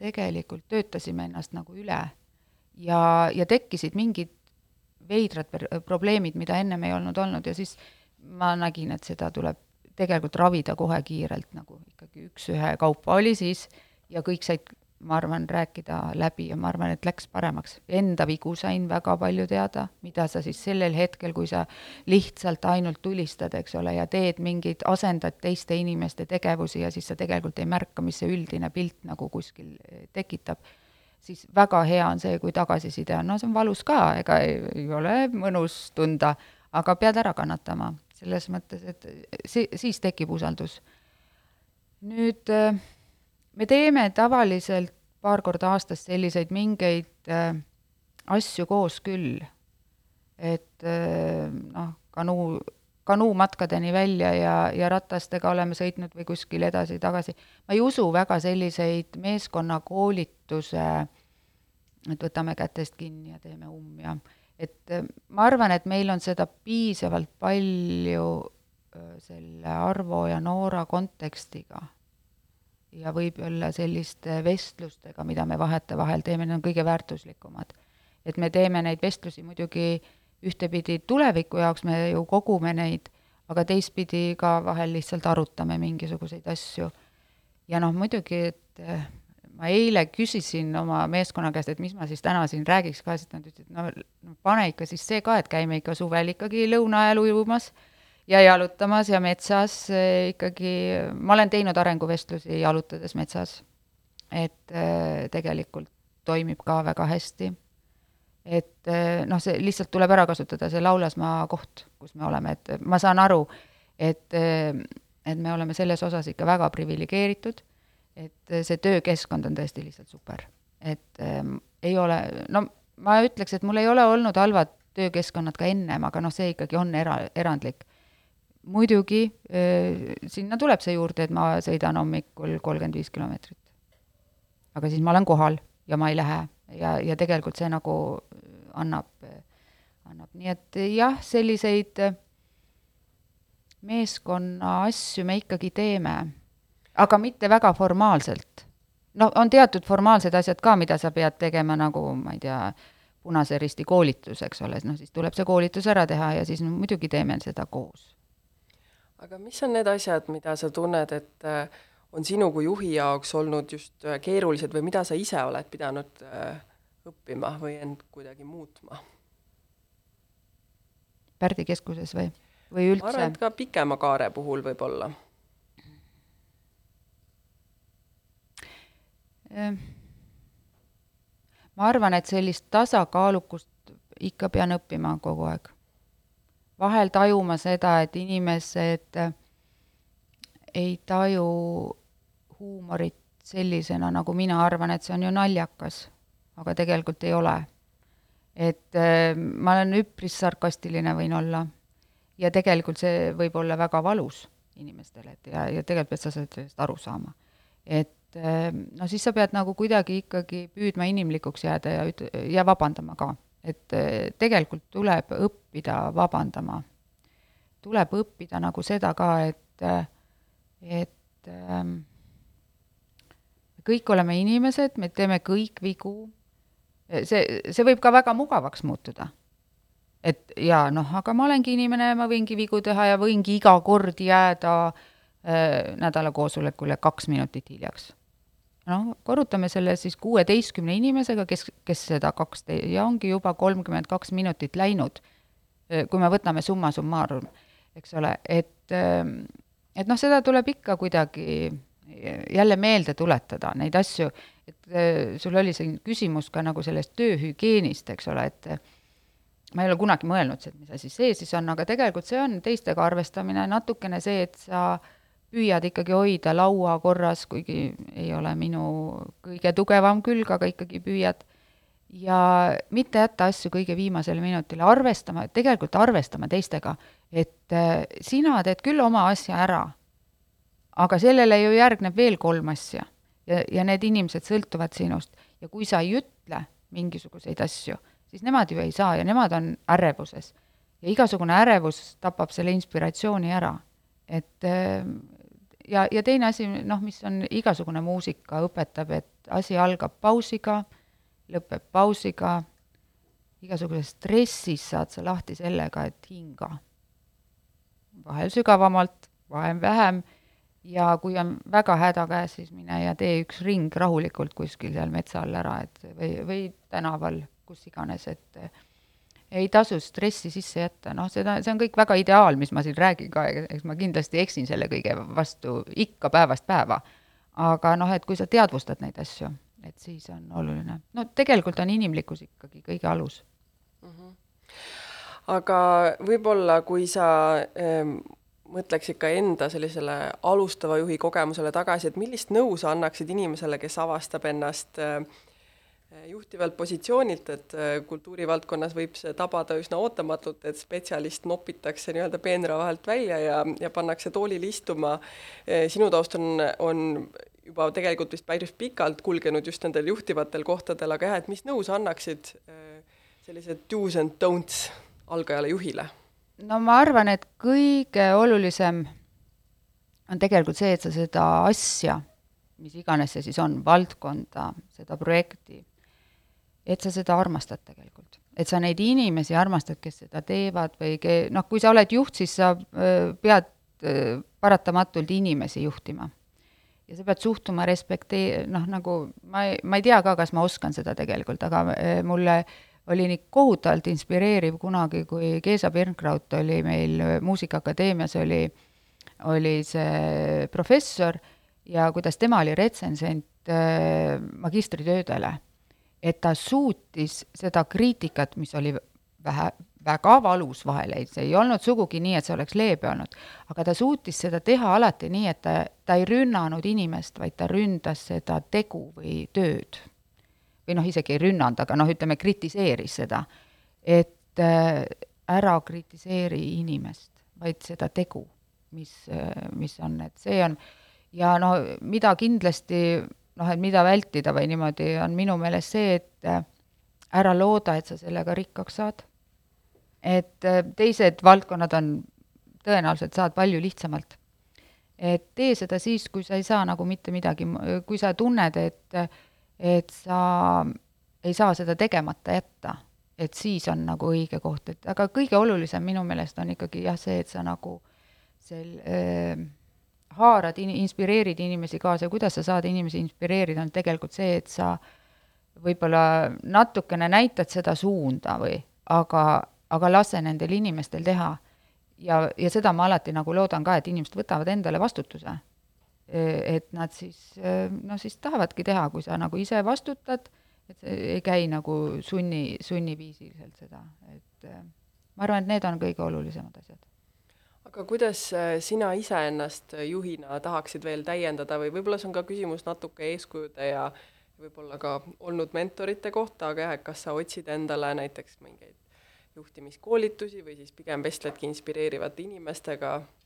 tegelikult töötasime ennast nagu üle. Ja, ja tekkisid mingid veidrad probleemid, mida ennem ei olnud olnud ja siis ma nägin, et seda tuleb tegelikult ravida kohe kiirelt, nagu ikkagi üks-ühe kaupa oli siis ja kõik said, ma arvan, rääkida läbi ja ma arvan, et läks paremaks. Enda vigu sain väga palju teada, mida sa siis sellel hetkel, kui sa lihtsalt ainult tulistad, eks ole, ja teed mingeid, asendad teiste inimeste tegevusi ja siis sa tegelikult ei märka, mis see üldine pilt nagu kuskil tekitab siis väga hea on see, kui tagasiside on, no see on valus ka, ega ei, ei ole mõnus tunda, aga pead ära kannatama, selles mõttes, et see, siis tekib usaldus. nüüd äh, me teeme tavaliselt paar korda aastas selliseid mingeid äh, asju koos küll, et äh, noh, kanuu, kanuumatkadeni välja ja, ja ratastega oleme sõitnud või kuskil edasi-tagasi. ma ei usu väga selliseid meeskonnakoolituse, et võtame kätest kinni ja teeme umm ja et äh, ma arvan, et meil on seda piisavalt palju äh, selle Arvo ja Noora kontekstiga ja võib-olla selliste vestlustega, mida me vahetevahel teeme, need on kõige väärtuslikumad. et me teeme neid vestlusi muidugi äh, ühtepidi tuleviku jaoks me ju kogume neid, aga teistpidi ka vahel lihtsalt arutame mingisuguseid asju. ja noh, muidugi, et eh, ma eile küsisin oma meeskonna käest, et mis ma siis täna siin räägiks ka, siis nad ütlesid, no, no pane ikka siis see ka, et käime ikka suvel ikkagi lõuna ajal ujumas ja jalutamas ja metsas eh, ikkagi, ma olen teinud arenguvestlusi jalutades metsas. et eh, tegelikult toimib ka väga hästi. Et eh, noh, see lihtsalt tuleb ära kasutada, see Laulasmaa koht, kus me oleme, et ma saan aru, et, et me oleme selles osas ikka väga priviligeeritud, et see töökeskkond on tõesti lihtsalt super. et ähm, ei ole, no ma ütleks, et mul ei ole olnud halvad töökeskkonnad ka ennem, aga noh, see ikkagi on era, erandlik muidugi äh, sinna tuleb see juurde, et ma sõidan hommikul kolmkümmend viis kilomeetrit. aga siis ma olen kohal ja ma ei lähe ja, ja tegelikult see nagu annab, annab, nii et jah, selliseid meeskonna asju me ikkagi teeme, aga mitte väga formaalselt. no on teatud formaalsed asjad ka, mida sa pead tegema, nagu ma ei tea, Punase Risti koolitus, eks ole, noh siis tuleb see koolitus ära teha ja siis no, muidugi teeme seda koos. Aga mis on need asjad, mida sa tunned, et äh, on sinu kui juhi jaoks olnud just äh, keerulised või mida sa ise oled pidanud äh, õppima või end kuidagi muutma? Pärdi keskuses või, või üldse? ma arvan, et ka pikema kaare puhul võib-olla. Ehm, ma arvan, et sellist tasakaalukust ikka pean õppima kogu aeg vahel tajuma seda, et inimesed ei taju huumorit sellisena, nagu mina arvan, et see on ju naljakas, aga tegelikult ei ole. et äh, ma olen üpris sarkastiline, võin olla. ja tegelikult see võib olla väga valus inimestele, et ja, ja tegelikult pead sa sellest aru saama. et äh, no siis sa pead nagu kuidagi ikkagi püüdma inimlikuks jääda ja üt-, ja vabandama ka et eh, tegelikult tuleb õppida vabandama. tuleb õppida nagu seda ka, et, et ähm, kõik oleme inimesed, me teeme kõik vigu, see, see võib ka väga mugavaks muutuda. et jaa, noh, aga ma olengi inimene, ma võingi vigu teha ja võingi iga kord jääda äh, nädalakoosolekule kaks minutit hiljaks. Noh, korrutame selle siis kuueteistkümne inimesega, kes, kes seda kaks te- ja ongi juba kolmkümmend kaks minutit läinud, kui me võtame summa summarum, eks ole, et, et noh, seda tuleb ikka kuidagi jälle meelde tuletada, neid asju, et sul oli siin küsimus ka nagu sellest tööhügieenist, eks ole, et ma ei ole kunagi mõelnud, et mis asi see siis on, aga tegelikult see on teistega arvestamine, natukene see, et sa äh, püüad ikkagi hoida laua korras, kuigi ei ole minu kõige tugevam külg, aga ikkagi püüad. ja mitte jätta asju kõige viimasele minutile, arvestama, tegelikult arvestama teistega, et äh, sina teed küll oma asja ära, aga sellele ju järgneb veel kolm asja ja, ja need inimesed sõltuvad sinust ja kui sa ei ütle mingisuguseid asju, siis nemad ju ei saa ja nemad on ärevuses. ja igasugune ärevus tapab selle inspiratsiooni ära. et äh, ja, ja teine asi, noh, mis on igasugune muusika, õpetab, et asi algab pausiga, lõpeb pausiga, igasuguses stressis saad sa lahti sellega, et hinga. vahel sügavamalt, vahel vähem, ja kui on väga häda käes, siis mine ja tee üks ring rahulikult kuskil seal metsa all ära, et või, või tänaval, kus iganes, et ei tasu stressi sisse jätta, noh, seda, see on kõik väga ideaal, mis ma siin räägin ka, eks ma kindlasti eksin selle kõige vastu ikka päevast päeva. aga noh, et kui sa teadvustad neid asju, et siis on oluline. no tegelikult on inimlikkus ikkagi kõige alus mm. -hmm. aga võib-olla, kui sa ähm, mõtleks ikka enda sellisele alustava juhi kogemusele tagasi, et millist nõu sa annaksid inimesele, kes avastab ennast äh, juhtivalt positsioonilt, et äh, kultuurivaldkonnas võib see tabada üsna ootamatult, et spetsialist nopitakse nii-öelda peenra vahelt välja ja, ja pannakse toolile istuma. Äh, sinu taust on, on juba tegelikult vist päris pikalt kulgenud just nendel juhtivatel kohtadel, aga jah, et mis nõu sa annaksid sellised do's and don'ts algajale juhile? No ma arvan, et kõige olulisem on tegelikult see, et sa seda asja, mis iganes see siis on, valdkonda, seda projekti, et sa seda armastad tegelikult. et sa neid inimesi armastad, kes seda teevad või ke-, noh, kui sa oled juht, siis sa pead paratamatult inimesi juhtima. ja sa pead suhtuma respektee-, noh, nagu ma ei, ma ei tea ka, kas ma oskan seda tegelikult, aga mulle oli nii kohutavalt inspireeriv kunagi, kui Geesa Birnkraut oli meil Muusikaakadeemias, oli, oli see professor ja kuidas tema oli retsensent äh, magistritöödele. et ta suutis seda kriitikat, mis oli vähe, väga valus vahel, ei, see ei olnud sugugi nii, et see oleks leebe olnud, aga ta suutis seda teha alati nii, et ta, ta ei rünnanud inimest, vaid ta ründas seda tegu või tööd või noh, isegi ei rünnanud, aga noh, ütleme, kritiseeris seda, et äh, ära kritiseeri inimest, vaid seda tegu, mis, äh, mis on, et see on, ja no mida kindlasti noh, et mida vältida või niimoodi, on minu meelest see, et äh, ära looda, et sa sellega rikkaks saad. et teised valdkonnad on, tõenäoliselt saad palju lihtsamalt. et tee seda siis, kui sa ei saa nagu mitte midagi, kui sa tunned, et et sa ei saa seda tegemata jätta, et siis on nagu õige koht, et aga kõige olulisem minu meelest on ikkagi jah, see, et sa nagu sel- äh,, haarad in-, inspireerid inimesi kaasa. Ja kuidas sa saad inimesi inspireerida, on tegelikult see, et sa võib-olla natukene näitad seda suunda või, aga, aga lase nendel inimestel teha. ja, ja seda ma alati nagu loodan ka, et inimesed võtavad endale vastutuse et nad siis, no siis tahavadki teha, kui sa nagu ise vastutad, et see ei käi nagu sunni, sunniviisiliselt seda, et ma arvan, et need on kõige olulisemad asjad. aga kuidas äh, sina iseennast juhina tahaksid veel täiendada või võib-olla see on ka küsimus natuke eeskujude ja võib-olla ka olnud mentorite kohta, aga jah, et kas sa otsid endale näiteks mingeid juhtimiskoolitusi või siis pigem vestledki inspireerivate inimestega Äh,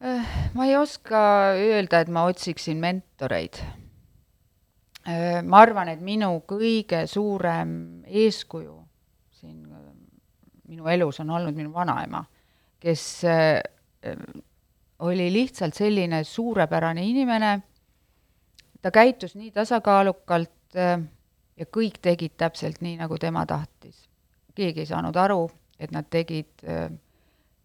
ma ei oska öelda, et ma otsiksin mentoreid. Äh, ma arvan, et minu kõige suurem eeskuju siin äh, minu elus on olnud minu vanaema, kes oli lihtsalt selline suurepärane inimene, ta käitus nii tasakaalukalt ja kõik tegid täpselt nii, nagu tema tahtis. keegi ei saanud aru, et nad tegid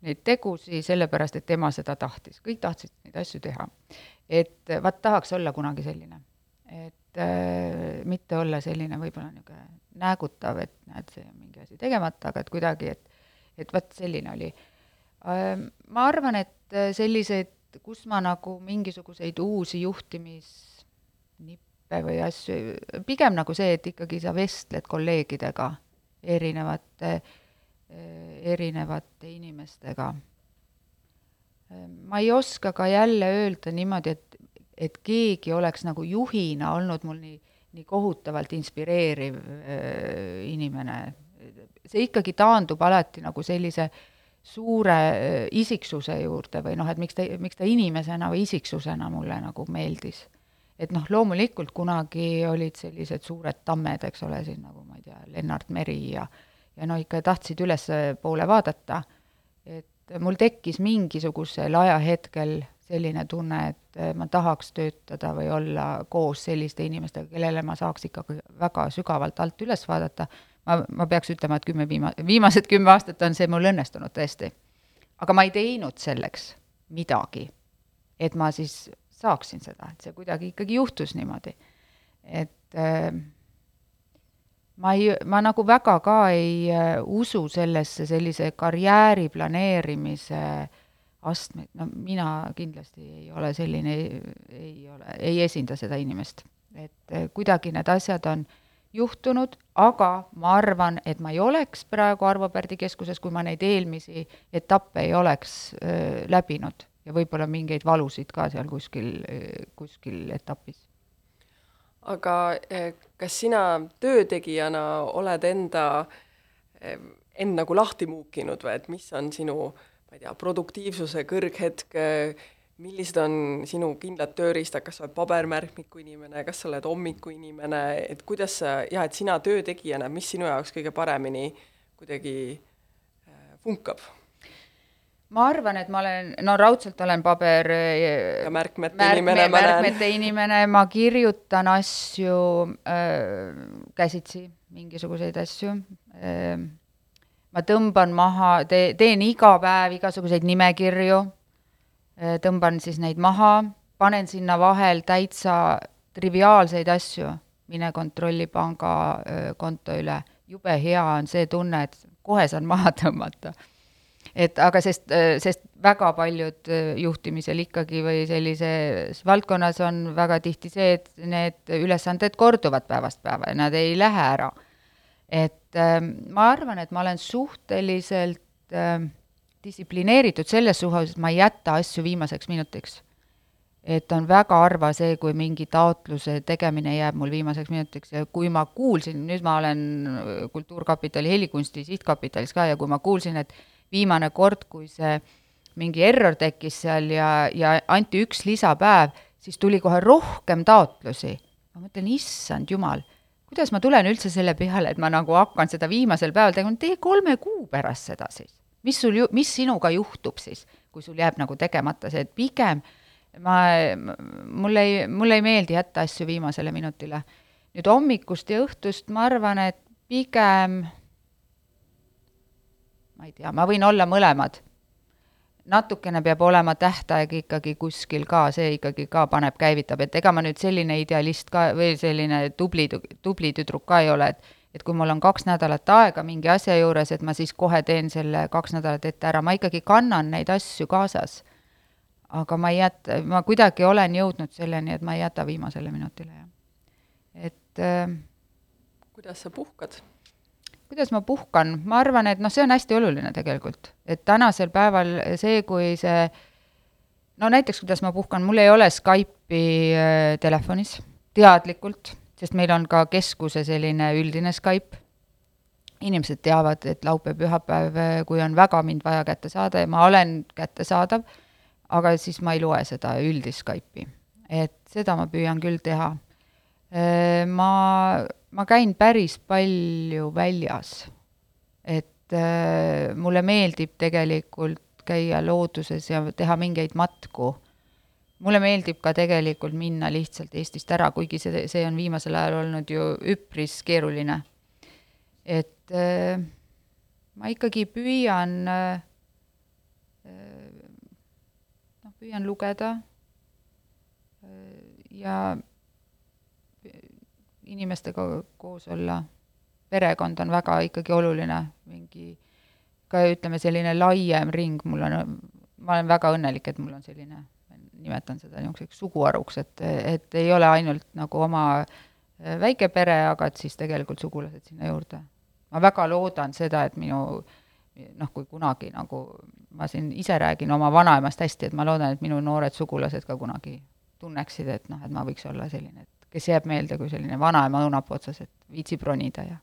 neid tegusid sellepärast, et tema seda tahtis, kõik tahtsid neid asju teha. et vaat tahaks olla kunagi selline, et äh, mitte olla selline võib-olla niisugune näägutav, et näed, see on mingi asi tegemata, aga et kuidagi, et et vot selline oli äh,. ma arvan, et selliseid, kus ma nagu mingisuguseid uusi juhtimisnippe või asju, pigem nagu see, et ikkagi sa vestled kolleegidega erinevate Äh, erinevate inimestega. Äh, ma ei oska ka jälle öelda niimoodi, et, et keegi oleks nagu juhina olnud mul nii, nii kohutavalt inspireeriv äh, inimene. see ikkagi taandub alati nagu sellise suure äh, isiksuse juurde või noh, et miks ta, miks ta inimesena või isiksusena mulle nagu meeldis. et noh, loomulikult kunagi olid sellised suured tammed, eks ole, siin nagu ma ei tea, Lennart Meri ja äh, ja no ikka tahtsid ülespoole vaadata, et mul tekkis mingisugusel ajahetkel selline tunne, et ma tahaks töötada või olla koos selliste inimestega, kellele ma saaks ikkagi väga sügavalt alt üles vaadata, ma, ma peaks ütlema, et kümme viima-, viimased kümme aastat on see mul õnnestunud tõesti. aga ma ei teinud selleks midagi, et ma siis saaksin seda, et see kuidagi ikkagi juhtus niimoodi. et äh, ma ei, ma nagu väga ka ei äh, usu sellesse sellise karjääri planeerimise astmeid, no mina kindlasti ei ole selline, ei ole, ei esinda seda inimest. et äh, kuidagi need asjad on juhtunud, aga ma arvan, et ma ei oleks praegu Arvo Pärdi keskuses, kui ma neid eelmisi etappe ei oleks äh, läbinud. Ja võib-olla mingeid valusid ka seal kuskil, kuskil etapis aga eh, kas sina töötegijana oled enda, eh, end nagu lahti muukinud või et mis on sinu, ma ei tea, produktiivsuse kõrghetk, millised on sinu kindlad tööriistad, kas sa oled pabermärkmiku inimene, kas sa oled hommiku inimene, et kuidas sa, jah, et sina töötegijana, mis sinu jaoks kõige paremini kuidagi eh, funkab? Ma arvan, et ma olen, no raudselt olen paber ja märkmete märk, inimene, ma näen. märkmete inimene, ma kirjutan asju äh, käsitsi, mingisuguseid asju äh,. ma tõmban maha, tee, teen iga päev igasuguseid nimekirju äh,, tõmban siis neid maha, panen sinna vahel täitsa triviaalseid asju, mine kontrolli pangakonto üle, jube hea on see tunne, et kohe saan maha tõmmata. Et aga sest, sest väga paljud juhtimisel ikkagi või sellises valdkonnas on väga tihti see, et need ülesanded korduvad päevast päeva ja nad ei lähe ära. et ma arvan, et ma olen suhteliselt distsiplineeritud selles suhtes, ma ei jäta asju viimaseks minutiks et on väga harva see, kui mingi taotluse tegemine jääb mul viimaseks minutiks ja kui ma kuulsin, nüüd ma olen Kultuurkapitali helikunsti sihtkapitalis ka ja kui ma kuulsin, et viimane kord, kui see mingi error tekkis seal ja, ja anti üks lisapäev, siis tuli kohe rohkem taotlusi. ma mõtlen, issand jumal, kuidas ma tulen üldse selle peale, et ma nagu hakkan seda viimasel päeval tegema, tee kolme kuu pärast seda siis. mis sul ju, mis sinuga juhtub siis, kui sul jääb nagu tegemata see, et pigem ma, mulle ei, mulle ei meeldi jätta asju viimasele minutile. nüüd hommikust ja õhtust ma arvan, et pigem ma ei tea, ma võin olla mõlemad. natukene peab olema tähtaeg ikkagi kuskil ka, see ikkagi ka paneb, käivitab, et ega ma nüüd selline idealist ka või selline tubli, tubli tüdruk ka ei ole, et et kui mul on kaks nädalat aega mingi asja juures, et ma siis kohe teen selle kaks nädalat ette ära, ma ikkagi kannan neid asju kaasas aga ma ei jäta, ma kuidagi olen jõudnud selleni, et ma ei jäta viimasele minutile, jah. et äh, kuidas sa puhkad? Kuidas ma puhkan, ma arvan, et noh, see on hästi oluline tegelikult, et tänasel päeval see, kui see no näiteks, kuidas ma puhkan, mul ei ole Skype'i äh, telefonis teadlikult, sest meil on ka keskuse selline üldine Skype, inimesed teavad, et laupäev-pühapäev, äh, kui on väga mind vaja kätte saada ja ma olen kättesaadav, aga siis ma ei loe seda üldist Skype'i. et seda ma püüan küll teha. Ma, ma käin päris palju väljas, et mulle meeldib tegelikult käia looduses ja teha mingeid matku. mulle meeldib ka tegelikult minna lihtsalt Eestist ära, kuigi see, see on viimasel ajal olnud ju üpris keeruline. et ma ikkagi püüan äh, püüan lugeda ja inimestega koos olla. perekond on väga ikkagi oluline, mingi ka ütleme, selline laiem ring, mul on, ma olen väga õnnelik, et mul on selline, nimetan seda niisuguseks suguharuks, et, et ei ole ainult nagu oma väike pere, aga et siis tegelikult sugulased sinna juurde. ma väga loodan seda, et minu äh, noh, kui kunagi nagu ma siin ise räägin oma vanaemast hästi, et ma loodan, et minu noored sugulased ka kunagi tunneksid, et noh, et ma võiks olla selline, et kes jääb meelde kui selline vanaema õunapuu otsas, et viitsib ronida ja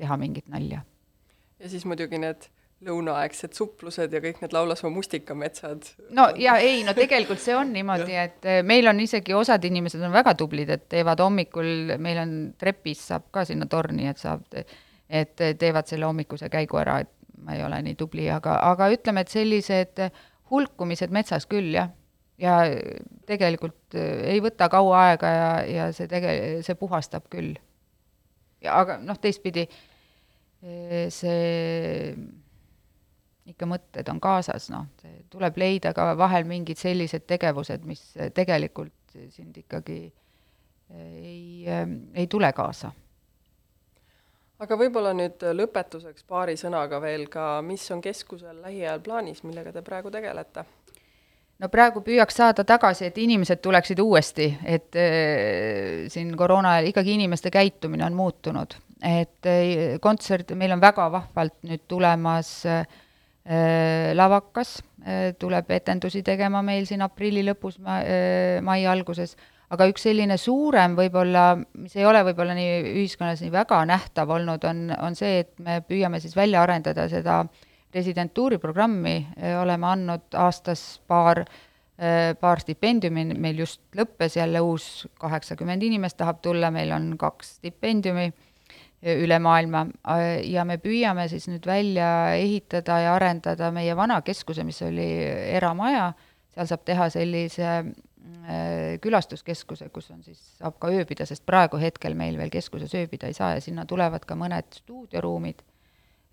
teha mingit nalja. ja siis muidugi need lõunaaegsed suplused ja kõik need Laulasmaa mustikametsad. no ja ei, no tegelikult see on niimoodi, et eh, meil on isegi osad inimesed on väga tublid, et teevad hommikul, meil on trepis saab ka sinna torni, et saab, et teevad selle hommikuse käigu ära, et ma ei ole nii tubli, aga, aga ütleme, et sellised hulkumised metsas küll, jah. Ja tegelikult äh, ei võta kaua aega ja, ja see tege-, see puhastab küll. aga noh, teistpidi äh, see ikka mõtted on kaasas, noh, tuleb leida ka vahel mingid sellised tegevused, mis tegelikult sind ikkagi äh, ei, ei tule kaasa aga võib-olla nüüd lõpetuseks paari sõnaga veel ka, mis on keskusel lähiajal plaanis, millega te praegu tegelete? No praegu püüaks saada tagasi, et inimesed tuleksid uuesti, et äh, siin koroona ajal ikkagi inimeste käitumine on muutunud, et äh, kontsert, meil on väga vahvalt nüüd tulemas äh, lavakas äh,, tuleb etendusi tegema meil siin aprilli lõpus ma,, äh, mai alguses. Aga üks selline suurem võib-olla, mis ei ole võib-olla nii ühiskonnas nii väga nähtav olnud, on, on see, et me püüame siis välja arendada seda residentuuriprogrammi, oleme andnud aastas paar, paar stipendiumi, meil just lõppes jälle uus kaheksakümmend inimest tahab tulla, meil on kaks stipendiumi üle maailma. Ja me püüame siis nüüd välja ehitada ja arendada meie vana keskuse, mis oli eramaja, seal saab teha sellise Äh, külastuskeskuse, kus on siis, saab ka ööbida, sest praegu hetkel meil veel keskuses ööbida ei saa ja sinna tulevad ka mõned stuudioruumid,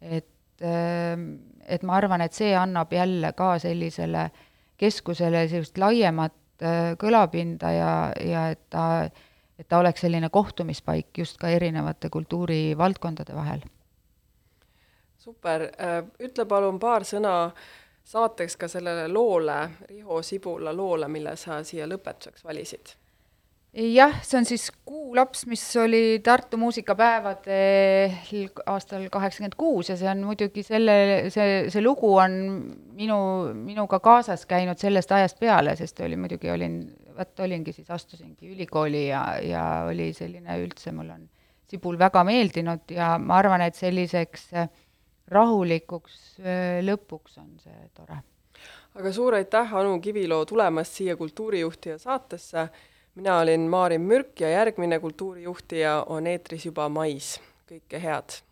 et, et ma arvan, et see annab jälle ka sellisele keskusele sellist laiemat äh, kõlapinda ja, ja et ta et ta oleks selline kohtumispaik just ka erinevate kultuurivaldkondade vahel. super, ütle palun paar sõna saateks ka sellele loole, Riho Sibula loole, mille sa siia lõpetuseks valisid jah, see on siis Kuulaps, mis oli Tartu muusikapäevadel aastal kaheksakümmend kuus ja see on muidugi selle, see, see lugu on minu, minuga kaasas käinud sellest ajast peale, sest oli muidugi, olin, vot olingi siis, astusingi ülikooli ja, ja oli selline üldse, mul on Sibul väga meeldinud ja ma arvan, et selliseks rahulikuks lõpuks on see tore. aga suur aitäh, Anu Kiviloo, tulemast siia Kultuurijuhtija saatesse mina olin Maarin Mürk ja järgmine Kultuurijuhtija on eetris juba mais. kõike head!